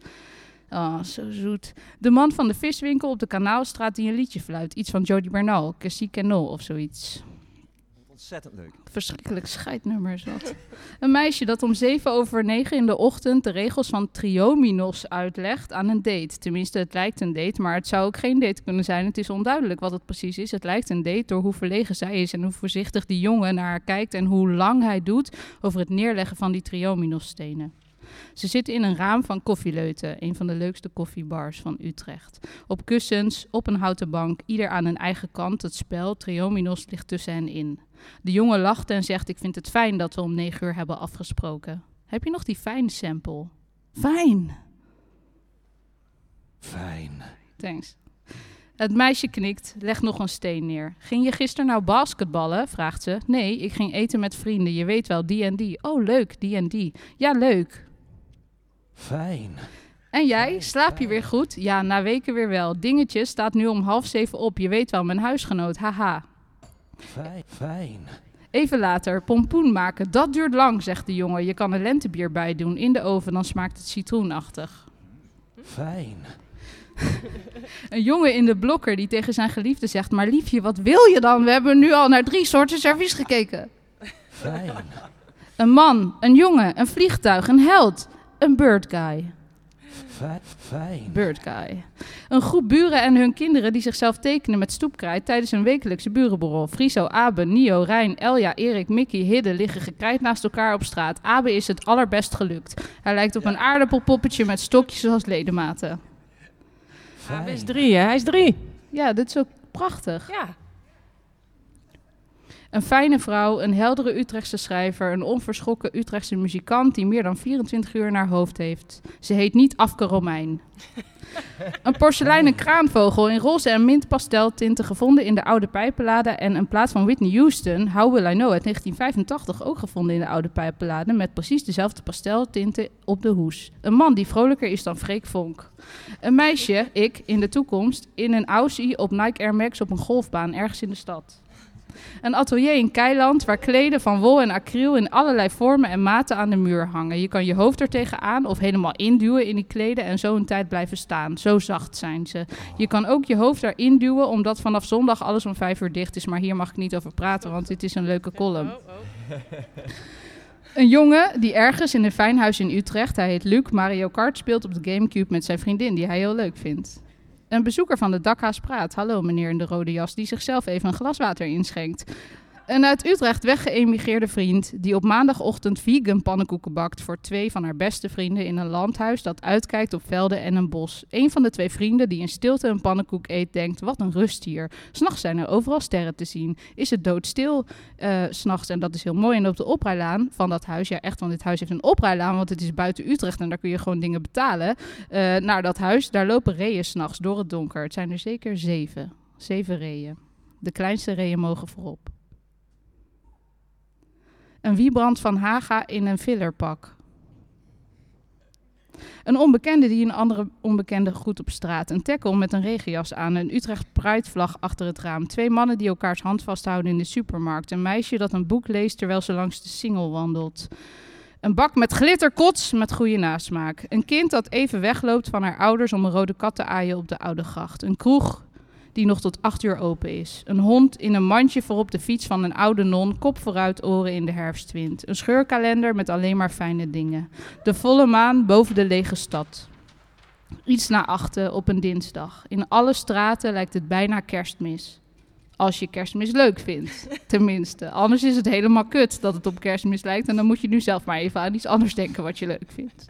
F: Oh, zo zoet. De man van de viswinkel op de Kanaalstraat die een liedje fluit, iets van Jody Bernal, Cassie Canol of zoiets.
C: Ontzettend leuk.
F: Verschrikkelijk scheidnummer is dat. <laughs> Een meisje dat om zeven over negen in de ochtend de regels van triominos uitlegt aan een date. Tenminste, het lijkt een date, maar het zou ook geen date kunnen zijn. Het is onduidelijk wat het precies is. Het lijkt een date door hoe verlegen zij is en hoe voorzichtig die jongen naar haar kijkt en hoe lang hij doet over het neerleggen van die triominosstenen. Ze zitten in een raam van Koffieleuten, een van de leukste koffiebars van Utrecht. Op kussens, op een houten bank, ieder aan een eigen kant. Het spel Triominos ligt tussen hen in. De jongen lacht en zegt: Ik vind het fijn dat we om negen uur hebben afgesproken. Heb je nog die fijn sample? Fijn.
C: Fijn.
F: Thanks. Het meisje knikt, legt nog een steen neer. Ging je gisteren nou basketballen? vraagt ze. Nee, ik ging eten met vrienden. Je weet wel, die en die. Oh, leuk, die en die. Ja, leuk.
C: Fijn.
F: En jij, slaap je weer goed? Ja, na weken weer wel. Dingetje staat nu om half zeven op. Je weet wel, mijn huisgenoot. Haha.
C: Fijn. Fijn.
F: Even later, pompoen maken. Dat duurt lang, zegt de jongen. Je kan er lentebier bij doen in de oven, dan smaakt het citroenachtig.
C: Fijn.
F: Een jongen in de blokker die tegen zijn geliefde zegt: Maar liefje, wat wil je dan? We hebben nu al naar drie soorten servies gekeken.
C: Fijn.
F: Een man, een jongen, een vliegtuig, een held. Een bird guy.
C: Fijn. Fijn.
F: Bird guy. Een groep buren en hun kinderen die zichzelf tekenen met stoepkrijt tijdens een wekelijkse burenborrel. Friso, Abe, Nio, Rijn, Elja, Erik, Mickey, Hidde liggen gekrijt naast elkaar op straat. Abe is het allerbest gelukt. Hij lijkt op een aardappelpoppetje met stokjes als ledematen.
B: Hij is
C: Fijn.
B: drie, hè? Hij is drie.
F: Ja, dit is ook prachtig.
B: Ja.
F: Een fijne vrouw, een heldere Utrechtse schrijver, een onverschrokken Utrechtse muzikant die meer dan 24 uur in haar hoofd heeft. Ze heet niet Afke Romein. <laughs> een porseleinen kraanvogel in roze en mint pasteltinten gevonden in de oude pijpenlade en een plaat van Whitney Houston, How Will I Know, uit 1985 ook gevonden in de oude pijpenlade met precies dezelfde pasteltinten op de hoes. Een man die vrolijker is dan Freek Vonk. Een meisje, ik, in de toekomst, in een Aussie op Nike Air Max op een golfbaan ergens in de stad. Een atelier in Keiland waar kleden van wol en acryl in allerlei vormen en maten aan de muur hangen. Je kan je hoofd er tegenaan of helemaal induwen in die kleden en zo een tijd blijven staan. Zo zacht zijn ze. Je kan ook je hoofd erin duwen omdat vanaf zondag alles om vijf uur dicht is. Maar hier mag ik niet over praten, want dit is een leuke column. Een jongen die ergens in een fijn huis in Utrecht, hij heet Luc, Mario Kart speelt op de Gamecube met zijn vriendin die hij heel leuk vindt. Een bezoeker van de dakhaas praat. Hallo meneer in de rode jas die zichzelf even een glas water inschenkt. Een uit Utrecht weggeëmigreerde vriend die op maandagochtend vegan pannenkoeken bakt voor twee van haar beste vrienden in een landhuis dat uitkijkt op velden en een bos. Een van de twee vrienden die in stilte een pannenkoek eet denkt, wat een rust hier. S'nachts zijn er overal sterren te zien. Is het doodstil s s'nachts en dat is heel mooi. En op de oprijlaan van dat huis, ja echt, want dit huis heeft een oprijlaan, want het is buiten Utrecht en daar kun je gewoon dingen betalen. eh, naar dat huis, daar lopen reeën s'nachts door het donker. Het zijn er zeker zeven. Zeven reeën. De kleinste reeën mogen voorop. Een wiebrand van Haga in een fillerpak. Een onbekende die een andere onbekende groet op straat. Een tackle met een regenjas aan. Een Utrecht Pride-vlag achter het raam. Twee mannen die elkaars hand vasthouden in de supermarkt. Een meisje dat een boek leest terwijl ze langs de singel wandelt. Een bak met glitterkots met goede nasmaak. Een kind dat even wegloopt van haar ouders om een rode kat te aaien op de Oude Gracht. Een kroeg die nog tot acht uur open is. Een hond in een mandje voorop de fiets van een oude non, kop vooruit, oren in de herfstwind. Een scheurkalender met alleen maar fijne dingen. De volle maan boven de lege stad. Iets na achten op een dinsdag. In alle straten lijkt het bijna kerstmis. Als je kerstmis leuk vindt, <laughs> tenminste. Anders is het helemaal kut dat het op kerstmis lijkt. En dan moet je nu zelf maar even aan iets anders denken wat je leuk vindt.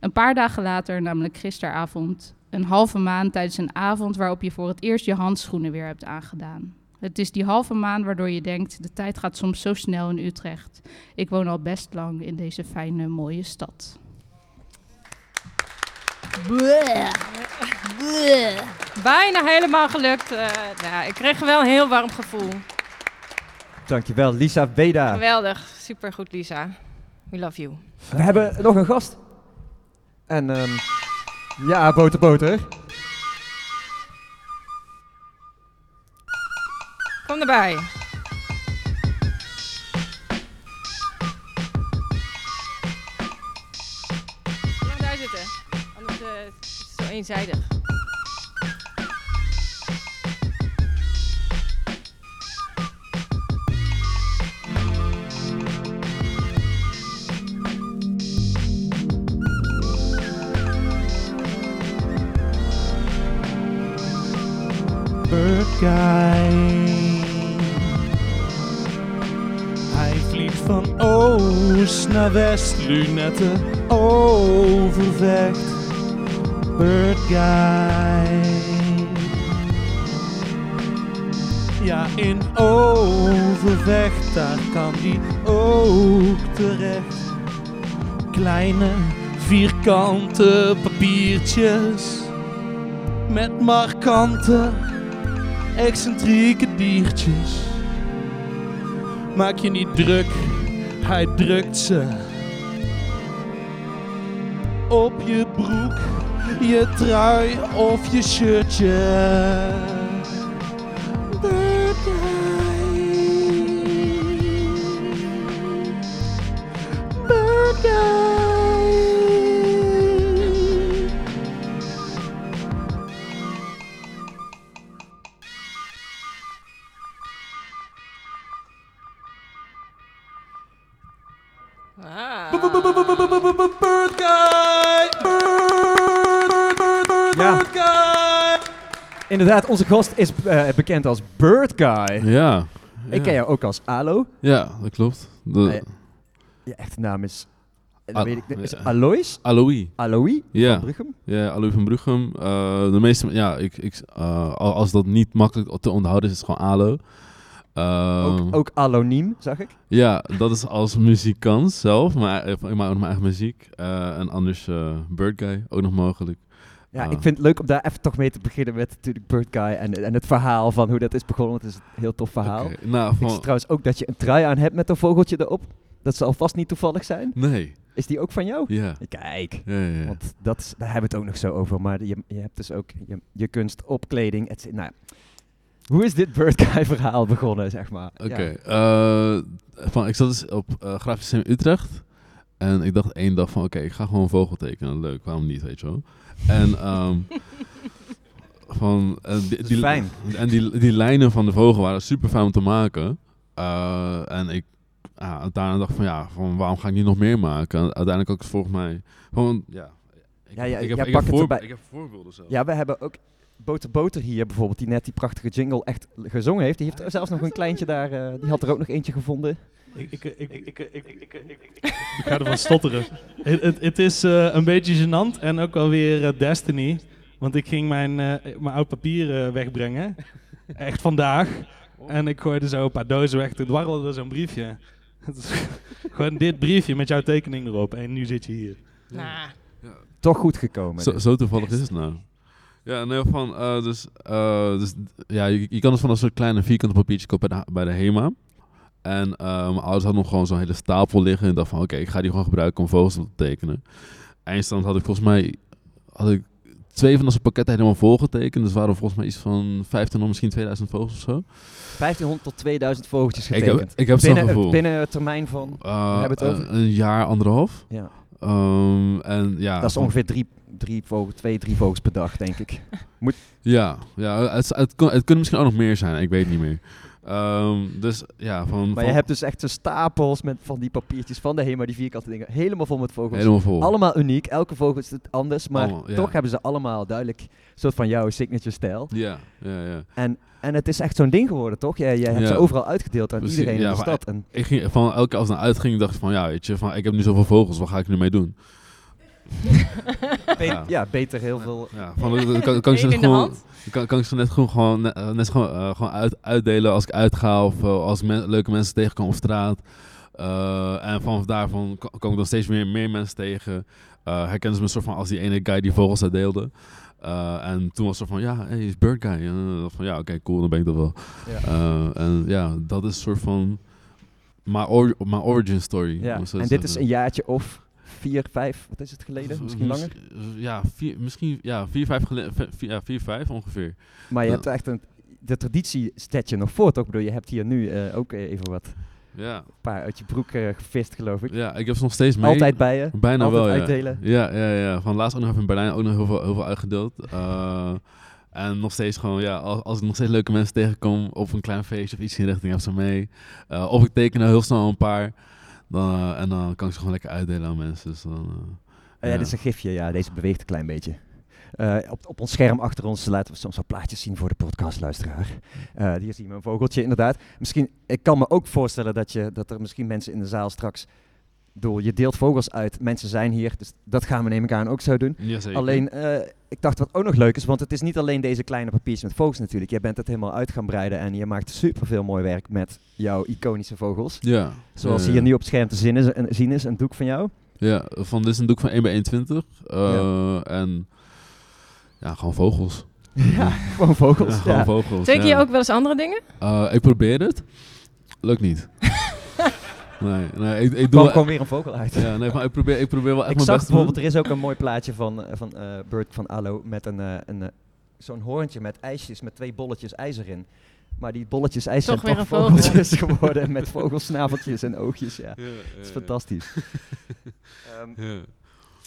F: Een paar dagen later, namelijk gisteravond, een halve maan tijdens een avond waarop je voor het eerst je handschoenen weer hebt aangedaan. Het is die halve maan waardoor je denkt, de tijd gaat soms zo snel in Utrecht. Ik woon al best lang in deze fijne, mooie stad.
B: Bijna helemaal gelukt. Eh, ja, ik kreeg wel een heel warm gevoel.
C: Dankjewel, Lisa Beda.
B: Geweldig. Supergoed, Lisa. We love you.
C: We hebben nog een gast. En ehm, ja, boter boter.
B: Kom erbij. Ga daar zitten. Anders eh, is het zo eenzijdig.
A: Hij vliegt van oost naar west, lunetten overvecht. Bird Guy. Ja, in overvecht, daar kan die ook terecht. Kleine vierkante papiertjes met markante excentrieke diertjes. Maak je niet druk, hij drukt ze. Op je broek, je trui of je shirtje.
C: Inderdaad, onze gast is eh, bekend als Bird Guy.
G: Ja.
C: Ik ken jou ook als Alo.
G: Ja, dat klopt. De,
C: Nee. Je echte naam is... eh, weet ik, is
G: ja.
C: Alois?
G: Alois.
C: Alois
G: Ja.
C: van?
G: Ja, Alois van. Eh, de meeste, ja, ik, ik, eh, al- als dat niet makkelijk te onthouden is, is het gewoon Alo. Eh,
C: Ook, ook Aloniem, zag ik.
G: Ja, dat is als muzikant zelf, maar ik maak ook nog mijn eigen muziek. Eh, en anders eh Bird Guy, ook nog mogelijk.
C: Ja,
G: Ah.
C: ik vind het leuk om daar even toch mee te beginnen met natuurlijk Bird Guy en, en het verhaal van hoe dat is begonnen. Het is een heel tof verhaal.
G: Nou,
C: Ik zie
G: van,
C: trouwens ook dat je een trui aan hebt met een vogeltje erop. Dat zal vast niet toevallig zijn.
G: nee,
C: Is die ook van jou?
G: ja.
C: Kijk,
G: Ja, ja, ja.
C: want dat is, daar hebben we het ook nog zo over. Maar je, je hebt dus ook je, je kunst op kleding. et cetera. nou. Hoe is dit Bird Guy verhaal begonnen, zeg maar?
G: Oké, eh, van, ik zat dus op eh Grafisch Museum Utrecht. En ik dacht één dag van, oké, ik ga gewoon een vogel tekenen. Leuk, waarom niet, weet je wel. En, ehm, <laughs> van, en die, die-
C: fijn.
G: En die, die lijnen van de vogel waren super fijn om te maken. Eh, en ik ja, uiteindelijk dacht van, ja, van, waarom ga ik niet nog meer maken? En uiteindelijk ook volgens mij, gewoon, ja. Ik,
C: Ja, ja,
G: ik, heb, ik, heb ik heb voorbeelden zelf.
C: Ja, we hebben ook Boter Boter hier bijvoorbeeld, die net die prachtige jingle echt gezongen heeft. Die heeft zelfs nog een kleintje daar, die had er ook nog eentje gevonden.
A: Ik, ga ervan stotteren. Het is een beetje gênant en ook alweer weer Destiny. Want ik ging mijn, mijn oud papier wegbrengen. Echt vandaag. En ik gooide zo een paar dozen weg. Toen dwarrelde zo'n briefje. Gewoon dit briefje met jouw tekening erop. En nu zit je hier.
B: Nah.
C: Toch goed gekomen.
G: Zo toevallig is het nou. Ja, nee, van, eh, dus, eh, dus ja, je, je kan het van een soort kleine vierkante papiertje kopen bij de, bij de HEMA. En eh, mijn ouders hadden nog gewoon zo'n hele stapel liggen. En dacht van, oké, ik ga die gewoon gebruiken om vogels te tekenen. Eindstand had ik volgens mij, had ik twee van onze pakketten helemaal volgetekend. Dus waren volgens mij iets van 1500, misschien 2000 vogels of zo.
C: 1500 tot 2000 vogeltjes
G: Ik
C: getekend.
G: heb, ik heb zo'n
C: binnen,
G: gevoel.
C: binnen een termijn van, we hebben het over-
G: een jaar, anderhalf.
C: ja,
G: Ehm, en ja,
C: dat is ongeveer drie, drie vogels, twee, drie vogels per dag, denk ik. <laughs>
G: Ja, ja het, het, kon- het kunnen misschien ook nog meer zijn, ik weet niet meer. Ehm, dus ja, van,
C: Maar
G: van-
C: je hebt dus echt zo stapels met van die papiertjes van de HEMA, die vierkante dingen, helemaal vol met vogels.
G: helemaal vol.
C: Allemaal uniek, elke vogel is het anders, maar
G: Allemaal, ja.
C: toch hebben ze allemaal duidelijk een soort van jouw signature stijl.
G: Ja, ja, ja.
C: En, en het is echt zo'n ding geworden, toch? Jij, jij hebt
G: Ja.
C: ze overal uitgedeeld aan
G: Precies,
C: iedereen
G: ja,
C: in de stad. En
G: Ik ging van elke keer als het naar uitging, dacht ik van ja, weet je, van ik heb nu zoveel vogels, wat ga ik nu mee doen?
C: be- <laughs>
G: Ja.
C: ja. beter heel veel.
G: Ja, van dan <laughs> kan, kan ik
B: de
G: gewoon,
B: hand.
G: Kan, kan ik ze net gewoon, gewoon, net, eh, gewoon, eh, gewoon uit, uitdelen als ik uitga of eh, als leuke mensen tegenkom op straat. En vanaf daarvan ko- kom ik dan steeds meer, meer mensen tegen. Herkennen ze me soort van als die ene guy die vogels uitdeelde. En toen was het van, ja, hey, is Bird Guy. En van, ja, oké, cool, dan ben ik dat wel.
C: Ja.
G: En ja, dat is een soort van mijn or mijn origin story.
C: Ja. En dit is een jaartje of vier, vijf, wat is het geleden? Misschien
G: Mis-
C: langer.
G: Ja, vier, misschien ja, vier, vijf, ja, vier, vijf ongeveer.
C: Maar je hebt echt een, de traditie zet je nog voort. Ook Ik bedoel, je hebt hier nu eh, ook even wat
G: Ja,
C: paar uit je broek eh, gevist, geloof ik.
G: ja ik heb ze nog steeds mee.
C: Altijd bij je.
G: Bijna
C: altijd
G: wel, ja.
C: uitdelen.
G: Ja, ja, ja. Van laatst ook nog even in Berlijn ook nog heel veel, heel veel uitgedeeld. Eh, en nog steeds gewoon, ja, als, als ik nog steeds leuke mensen tegenkom op een klein feestje of iets in die richting, heb ze mee. Of ik teken er heel snel een paar. Dan, eh, en dan kan ik ze gewoon lekker uitdelen aan mensen. Dus dan, eh,
C: Oh ja, dit is een gifje. Ja, deze beweegt een klein beetje. Eh, op, op ons scherm achter ons laten we soms wel plaatjes zien voor de podcastluisteraar. Hier zien we een vogeltje inderdaad. Misschien, ik kan me ook voorstellen dat, je, dat er misschien mensen in de zaal straks... Bedoel, je deelt vogels uit, mensen zijn hier, dus dat gaan we neem ik aan ook zo doen.
G: Jazeker.
C: Alleen, eh, ik dacht wat ook nog leuk is, want het is niet alleen deze kleine papiertjes met vogels natuurlijk. Jij bent het helemaal uit gaan breiden en je maakt super veel mooi werk met jouw iconische vogels.
G: Ja.
C: Zoals
G: ja, ja.
C: hier nu op het scherm te zien is, een, zien is, een doek van jou.
G: Ja, van dit is een doek van 1 bij 21. eh, En ja, gewoon vogels. <laughs>
C: Ja, gewoon vogels.
G: Ja, gewoon
C: ja.
G: vogels.
B: Teken je
G: ja.
B: ook wel eens andere dingen?
G: Eh, ik probeer het. Lukt niet. <laughs> nee, nee, ik, ik
C: Er
G: doe
C: kwam gewoon weer een vogel uit.
G: Ja, nee, maar ik probeer, ik probeer wel echt
C: Ik
G: mijn
C: zag
G: best te doen.
C: bijvoorbeeld, er is ook een mooi plaatje van, eh, van eh Bert van Allo met een, eh, een, zo'n hoorntje met ijsjes met twee bolletjes ijzer in. Maar die bolletjes ijs
B: Toch
C: zijn
B: weer
C: toch
B: een vogel.
C: vogeltjes <laughs> geworden met vogelsnaveltjes en oogjes. Ja,
G: Ja, ja,
C: dat is
G: ja.
C: fantastisch. <laughs> Ehm,
G: Ja.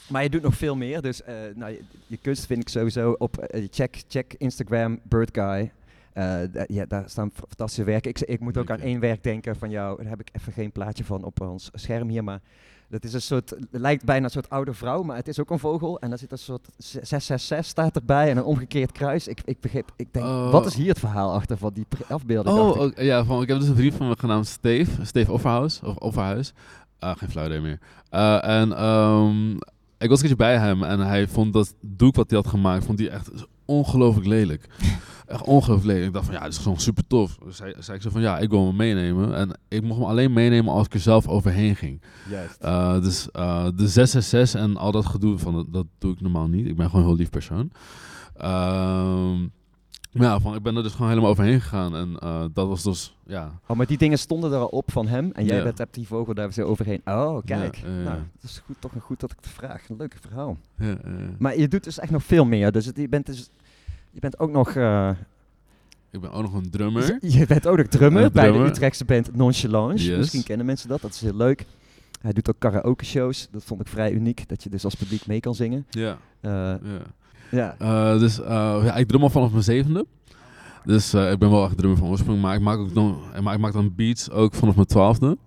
C: maar je doet nog veel meer, dus eh, nou, je, je kunst vind ik sowieso op, check, check Instagram, Birdguy. Eh, da- ja, daar staan fantastische werken. Ik, ik moet ook aan één werk denken van jou. Daar heb ik even geen plaatje van op ons scherm hier, maar dat is een soort, lijkt bijna een soort oude vrouw, maar het is ook een vogel. En daar zit een soort z- 666 staat erbij en een omgekeerd kruis. Ik, ik begreep, ik denk,
G: Oh.
C: wat is hier het verhaal achter van die afbeelding?
G: Oh, ja, van, ik heb dus een vriend van me genaamd Steve. Steve Offerhuis. Of Offerhuis. Ah, geen flauw idee meer. Eh, en ehm, ik was een keertje bij hem en hij vond dat doek wat hij had gemaakt, vond hij echt ongelooflijk lelijk. <laughs> Echt ongelooflijk. Ik dacht van, ja, dit is gewoon super tof. Dus hij, zei ik zo van, ja, ik wil hem meenemen. En ik mocht hem alleen meenemen als ik er zelf overheen ging.
C: Juist.
G: Eh, dus eh, de 666 en al dat gedoe, van, dat, dat doe ik normaal niet. Ik ben gewoon een heel lief persoon. Ehm, maar ja, van, ik ben er dus gewoon helemaal overheen gegaan. En eh, dat was dus, ja...
C: Oh, maar die dingen stonden er al op van hem en jij
G: Ja.
C: bent, hebt die vogel daar zo overheen. Oh, kijk.
G: Ja.
C: Nou, dat is goed, toch een goed dat ik het vraag. Een leuk verhaal. Maar je doet dus echt nog veel meer. Dus het, je, bent dus, je bent ook nog... eh,
G: ik ben ook nog een drummer. <laughs>
C: Je bent ook nog drummer
G: Ja,
C: bij de. Utrechtse band Nonchalance.
G: Yes.
C: Misschien kennen mensen dat, dat is heel leuk. Hij doet ook karaoke shows. Dat vond ik vrij uniek, dat je dus als publiek mee kan zingen.
G: Ja,
C: Eh.
G: Eh, dus ja, ik drum al vanaf mijn zevende. Dus ik ben wel echt drummer van oorsprong. Maar ik maak, ook dan, ik maak, ik maak dan beats ook vanaf mijn twaalfde.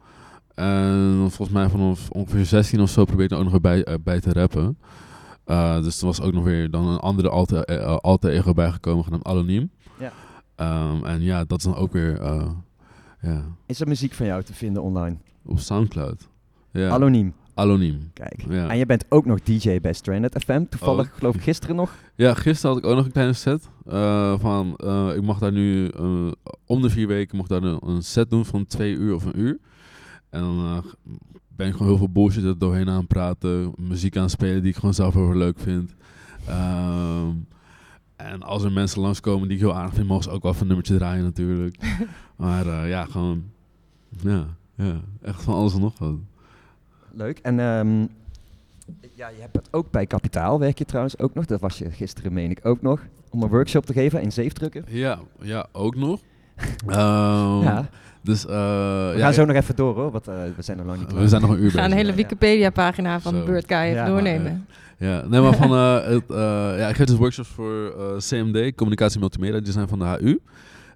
G: En volgens mij vanaf ongeveer 16 of zo probeer ik er ook nog bij, bij te rappen. Eh, dus er was ook nog weer dan een andere alter, eh, alter ego bijgekomen, genaamd Anoniem.
C: Ja.
G: Ehm, en ja, dat is dan ook weer
C: Is er muziek van jou te vinden online?
G: op Soundcloud. Ja,
C: Anoniem,
G: Anoniem.
C: kijk.
G: Ja.
C: En je bent ook nog DJ bij Stranded FM. Toevallig,
G: Ook.
C: geloof ik, gisteren nog. <laughs>
G: Ja, gisteren had ik ook nog een kleine set. van, ik mag daar nu om de vier weken mag daar een, een set doen van twee uur of een uur. En dan ben ik gewoon heel veel bullshit er doorheen aan het praten. Muziek aan het spelen die ik gewoon zelf heel erg leuk vind. Ehm, en als er mensen langskomen die ik heel aardig vind, mogen ze ook wel even een nummertje draaien natuurlijk. <laughs> maar eh, ja, gewoon... Ja, ja, echt van alles en nog wat.
C: Leuk. En ehm, ja, je hebt dat ook bij Kapitaal, werk je trouwens ook nog. Dat was je gisteren, meen ik, ook nog. Om een workshop te geven in zeefdrukken.
G: Ja, ja, ook nog. <laughs> Ehm,
C: ja.
G: Dus, eh,
C: We
G: ja,
C: gaan zo nog even door hoor, want eh, we zijn nog lang niet klaar.
G: we zijn nog een uur
B: We gaan een
G: bezig.
B: hele. Wikipedia-pagina van
G: Zo.
B: de Bird Guy even
C: Ja,
B: doornemen.
G: Ja, nee, maar van, eh, het, eh, ja, ik geef dus workshops voor eh, CMD, Communicatie Multimedia Design van de HU.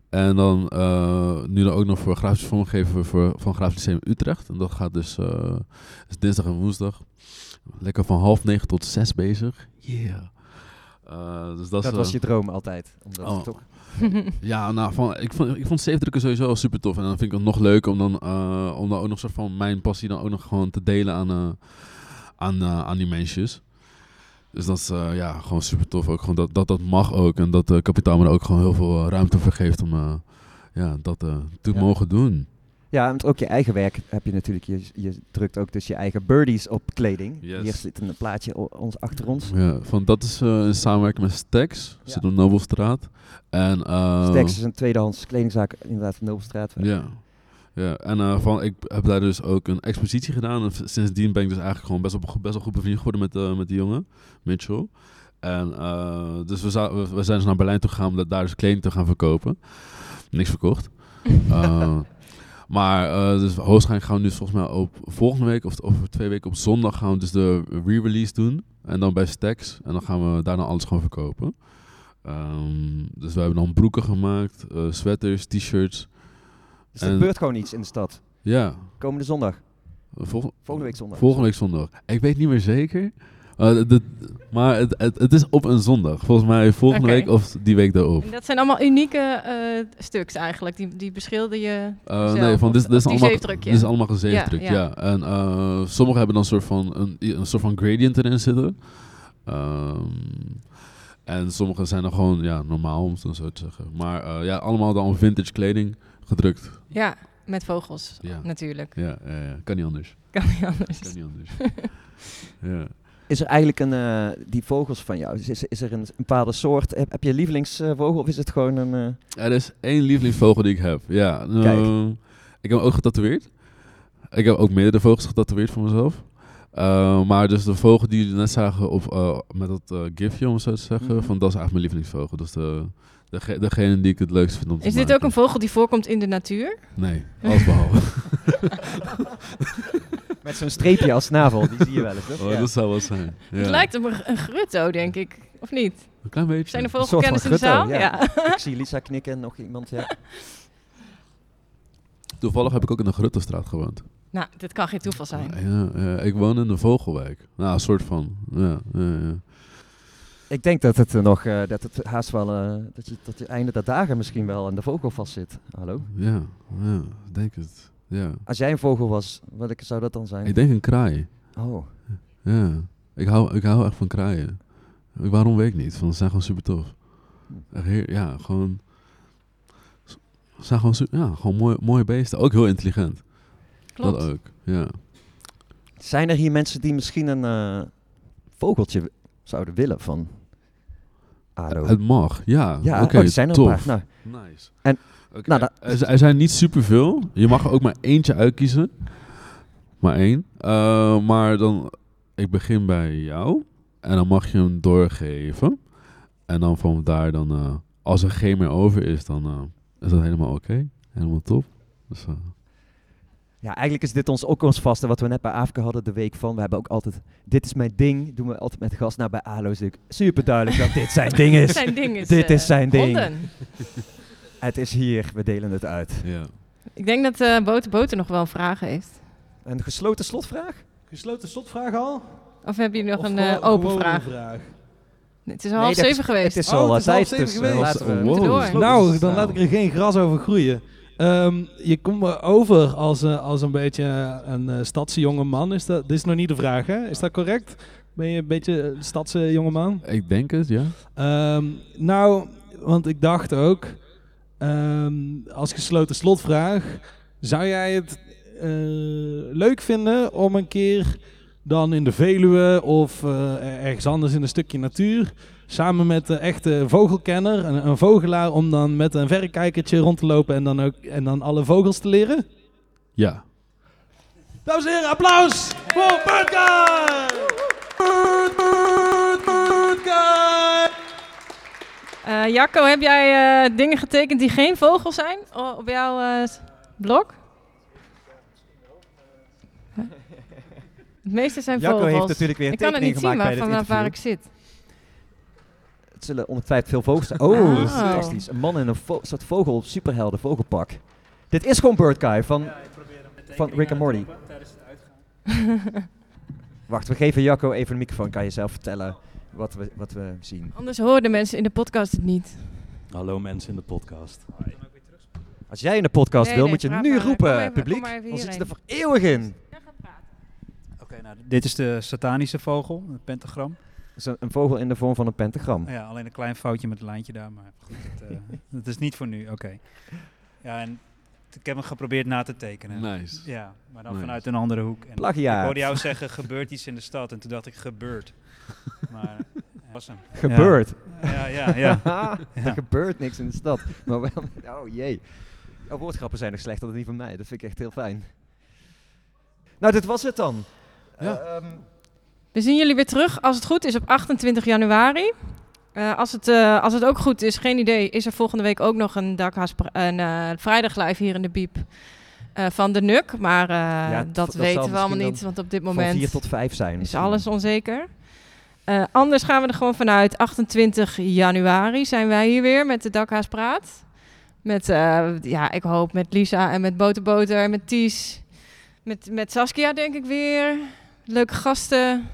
G: En dan uh, nu dan ook nog voor grafisch vormgeven voor, van Grafisch Lyceum Utrecht. En dat gaat dus uh, is dinsdag en woensdag. Lekker van half negen tot zes bezig. Yeah. Uh, dus dat
C: dat
G: is,
C: was je droom altijd. Omdat
G: oh.
C: het toch... <laughs>
G: ja, nou, van, ik vond, ik vond zeefdrukken sowieso al super tof. En dan vind ik het nog leuker om dan, uh, om dan ook nog soort van mijn passie dan ook nog gewoon te delen aan, uh, aan, uh, aan die mensjes. Dus dat is ja, gewoon super tof. Ook gewoon dat, dat dat mag ook. En dat kapitaal me ook gewoon heel veel ruimte voor geeft om ja, dat te
C: Ja.
G: mogen doen.
C: Ja, want ook je eigen werk heb je natuurlijk. Je, je drukt ook dus je eigen birdies op kleding.
G: Yes.
C: Hier zit een plaatje ons, achter ons.
G: Ja, van, dat is uh, in samenwerking met Stax.
C: Ja.
G: Zit op Nobelstraat. En, uh,
C: Stax is een tweedehands kledingzaak inderdaad van Nobelstraat.
G: Ja. Ja, en uh, van, ik heb daar dus ook een expositie gedaan. En sindsdien ben ik dus eigenlijk gewoon best wel, best wel goed bevriend geworden met, uh, met die jongen, Mitchell. En uh, dus we, we, zijn dus naar Berlijn toe gegaan om dat daar dus kleding te gaan verkopen. Niks verkocht. <laughs> maar uh, dus hoogstwaarschijnlijk gaan we nu volgens mij op volgende week of over twee weken op zondag gaan we dus de re-release doen. En dan bij Stax. En dan gaan we daarna alles gewoon verkopen. Um, dus we hebben dan broeken gemaakt, uh, sweaters, t-shirts.
C: Dus er gebeurt gewoon iets in de stad.
G: Ja.
C: Komende zondag.
G: Vol
C: volgende week zondag.
G: Volgende week zondag. Ik weet niet meer zeker. Uh, de, maar het, het, het, is op een zondag. Volgens mij volgende week of die week daarop.
B: En dat zijn allemaal unieke uh, stuks eigenlijk. Die, die beschilder je
G: Uh,
B: zelf,
G: nee, van dit, dit, is allemaal, dit is allemaal gezeefdruk,
B: Ja,
G: ja.
B: ja.
G: En uh, sommigen hebben dan een soort van, een, een soort van gradient erin zitten. Um, en sommige zijn dan gewoon ja, normaal, om het zo te zeggen. Maar ja, allemaal dan vintage kleding gedrukt.
B: Ja, met vogels
G: Ja.
B: natuurlijk.
G: Ja, kan niet anders.
B: Kan niet anders.
G: Kan niet anders. <laughs> ja.
C: Is er eigenlijk een, uh, die vogels van jou, is, is er een, een bepaalde soort, heb, heb je lievelingsvogel of is het gewoon een... Uh...
G: Er is één lievelingsvogel die ik heb, ja.
C: Kijk.
G: Uh, ik heb hem ook getatoeëerd. Ik heb ook meerdere vogels getatoeëerd voor mezelf. Uh, maar dus de vogel die jullie net zagen op, uh, met dat uh, gifje, om het zo te zeggen,
C: Mhm.
G: van, dat is eigenlijk mijn lievelingsvogel. Dat is de, dege, degene die ik het leukst vind om te
B: Is dit
G: maken.
B: ook een vogel die voorkomt in de natuur?
G: Nee, alles <laughs> behalve. <laughs> <laughs>
C: Met zo'n streepje als navel, die zie je wel eens, toch?
G: oh,
C: Ja.
G: Dat zou wel zijn. Ja.
B: Het lijkt op een, grutto, denk ik. Of niet?
G: Een klein beetje.
B: Zijn er vogelkenners in de zaal?
C: ja. Ik zie Lisa knikken en nog iemand, ja. <laughs>
G: Toevallig heb ik ook in de Gruttestraat gewoond.
B: Nou, dit kan geen toeval zijn.
G: Ja, ja, ik woon in de Vogelwijk. Nou, een soort van. Ja, ja, ja.
C: Ik denk dat het er nog, uh, dat het haast wel, uh, dat je tot het einde der dagen misschien wel aan de vogel vast zit. Hallo?
G: Ja, ja, ik denk het. Ja.
C: Als jij een vogel was, welke zou dat dan zijn?
G: Ik denk een kraai.
C: Oh,
G: Ja, ik hou, ik hou echt van kraaien. Ik- Waarom weet ik niet, want ze zijn gewoon super tof. Echt heer- ja, gewoon... Ze zijn gewoon, ja, gewoon mooie, mooie beesten. Ook heel intelligent.
B: Klopt.
G: Dat ook, ja.
C: zijn er hier mensen die misschien een uh, vogeltje zouden willen van ADO?
G: Het mag, ja.
C: ja,
G: oké,
C: oh, er zijn er
G: tof.
C: een paar. Nou,
G: Nice.
C: En-
G: Oké,
C: nou, dat-
G: er, zi- er zijn niet superveel. Je mag er ook maar eentje uitkiezen. Maar één. Eh, maar dan, ik begin bij jou. En dan mag je hem doorgeven. En dan van daar dan eh, als er geen meer over is, dan eh, is dat helemaal oké. Helemaal top. Dus, eh,
C: Ja, eigenlijk is dit ons ook ons vaste, wat we net bij Afrika hadden de week van. We hebben ook altijd, dit is mijn ding, doen we altijd met gast. Nou, bij ALO is het super duidelijk dat dit zijn ding is.
B: Zijn ding is,
C: Dit is zijn ding. Het is hier, we delen het uit.
G: ja.
B: Ik denk dat eh Boter Boter nog wel een vraag heeft.
C: Een gesloten slotvraag?
A: Gesloten slotvraag al?
B: Of heb je nog
A: Of
B: een eh, open vraag?
A: vraag?
B: Het is al
C: Nee,
B: half
C: is-
B: zeven geweest.
C: Het is
A: Oh,
C: al
A: het
C: uh,
A: is half
C: tijd,
A: zeven
C: dus uh,
A: geweest.
C: laten we...
G: Wow.
B: Door.
A: Nou, dan laat ik er geen gras over groeien. Ehm, je komt me over als, eh, als een beetje een uh, stadse jonge man. Is dat, dit is nog niet de vraag, hè? Is dat correct? Ben je een beetje een stadse jonge man?
G: Ik denk het, ja.
A: Ehm, nou, want ik dacht ook, ehm, als gesloten slotvraag, zou jij het eh, leuk vinden om een keer dan in de Veluwe of eh, ergens anders in een stukje natuur, samen met de echte vogelkenner, een, een vogelaar, om dan met een verrekijkertje rond te lopen en dan, ook, en dan alle vogels te leren?
G: Ja.
A: Dames en heren, applaus voor Bird
B: Eh, Jacco, heb jij eh, dingen getekend die geen vogel zijn op jouw eh, blok? Huh? Het meeste zijn
C: Jacco
B: vogels.
C: heeft natuurlijk weer een
B: ik kan het niet zien waar, vanaf waar ik zit.
C: Het zullen ongetwijfeld veel vogels zijn. Oh,
B: Oh.
C: fantastisch. Een man in een vo- soort vogel, superhelden, vogelpak. Dit is gewoon Bird Guy van, van Rick and Morty. <laughs> <laughs> Wacht, we geven Jacco even een microfoon. Kan je zelf vertellen wat we, wat we zien?
B: Anders horen de mensen in de podcast het niet.
A: Hallo mensen in de podcast.
C: Als jij in de podcast
B: Nee,
C: wil,
B: nee,
C: moet je nu
B: maar.
C: Roepen,
B: even-
C: publiek. Dan zit je er voor eeuwig in.
D: Oké, nou, dit is de satanische vogel, het pentagram.
C: Dat is een, een vogel in de vorm van een pentagram.
D: Ja, alleen een klein foutje met het lijntje daar, maar goed, het, eh, <laughs> het is niet voor nu, oké. Ja, en ik heb hem geprobeerd na te tekenen.
G: Nice.
D: Ja, maar dan
G: Nice.
D: vanuit een andere hoek. En
C: Plagiaat.
D: Ik hoorde jou zeggen, gebeurt iets in de stad. En toen dacht ik, gebeurt. Maar dat was hem. <laughs>
C: Gebeurt.
D: Ja, ja, ja. <laughs>
C: er
D: Ja.
C: gebeurt niks in de stad. Maar wel, oh jee. Jouw woordgrappen zijn nog slechter dan die van mij. Dat vind ik echt heel fijn. Nou, dit was het dan.
G: Ja.
C: Ehm,
B: We zien jullie weer terug, als het goed is, op 28 januari. Eh, als, het, eh, als het ook goed is, geen idee, is er volgende week ook nog een, dakhaas, een eh, vrijdag live hier in de Biep eh, van de NUK. Maar eh,
C: Ja,
B: dat, weten we allemaal niet, want op dit
C: van
B: moment
C: 4 tot 5 zijn.
B: is
C: misschien.
B: alles onzeker. Eh, anders gaan we er gewoon vanuit. 28 januari zijn wij hier weer met de Dakhaas Praat. Met, eh, ja, ik hoop met Lisa en met Boterboter en met Ties. Met, met Saskia denk ik weer. Leuke gasten.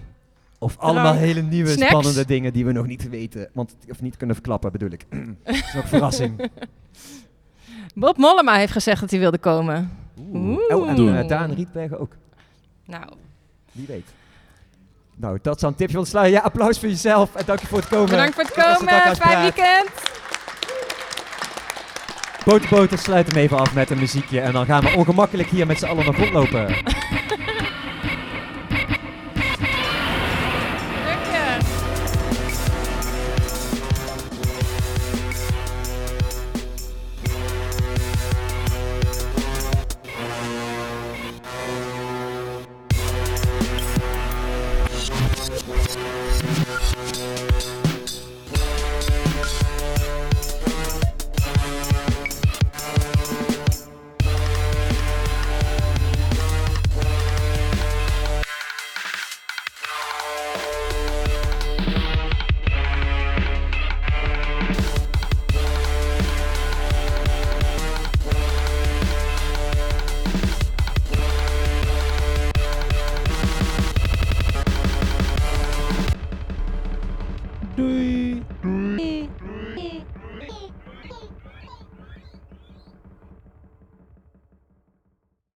C: Of allemaal
B: drank,
C: hele nieuwe,
B: snacks.
C: spannende dingen die we nog niet weten. Want, of niet kunnen verklappen, bedoel ik. <clears throat> <laughs> dat is nog een verrassing.
B: Bob Mollema heeft gezegd dat hij wilde komen.
C: Oeh. Oh, en
G: Doen.
C: eh, Daan Rietbergen ook.
B: Nou,
C: Wie weet. Nou, dat zou een tipje van de sluier. Ja, applaus voor jezelf. En dank je voor het komen.
B: bedankt voor het komen. Fijn weekend.
C: Boterboter sluit hem even af met een muziekje. En dan gaan we ongemakkelijk hier met z'n allen nog rondlopen. <laughs>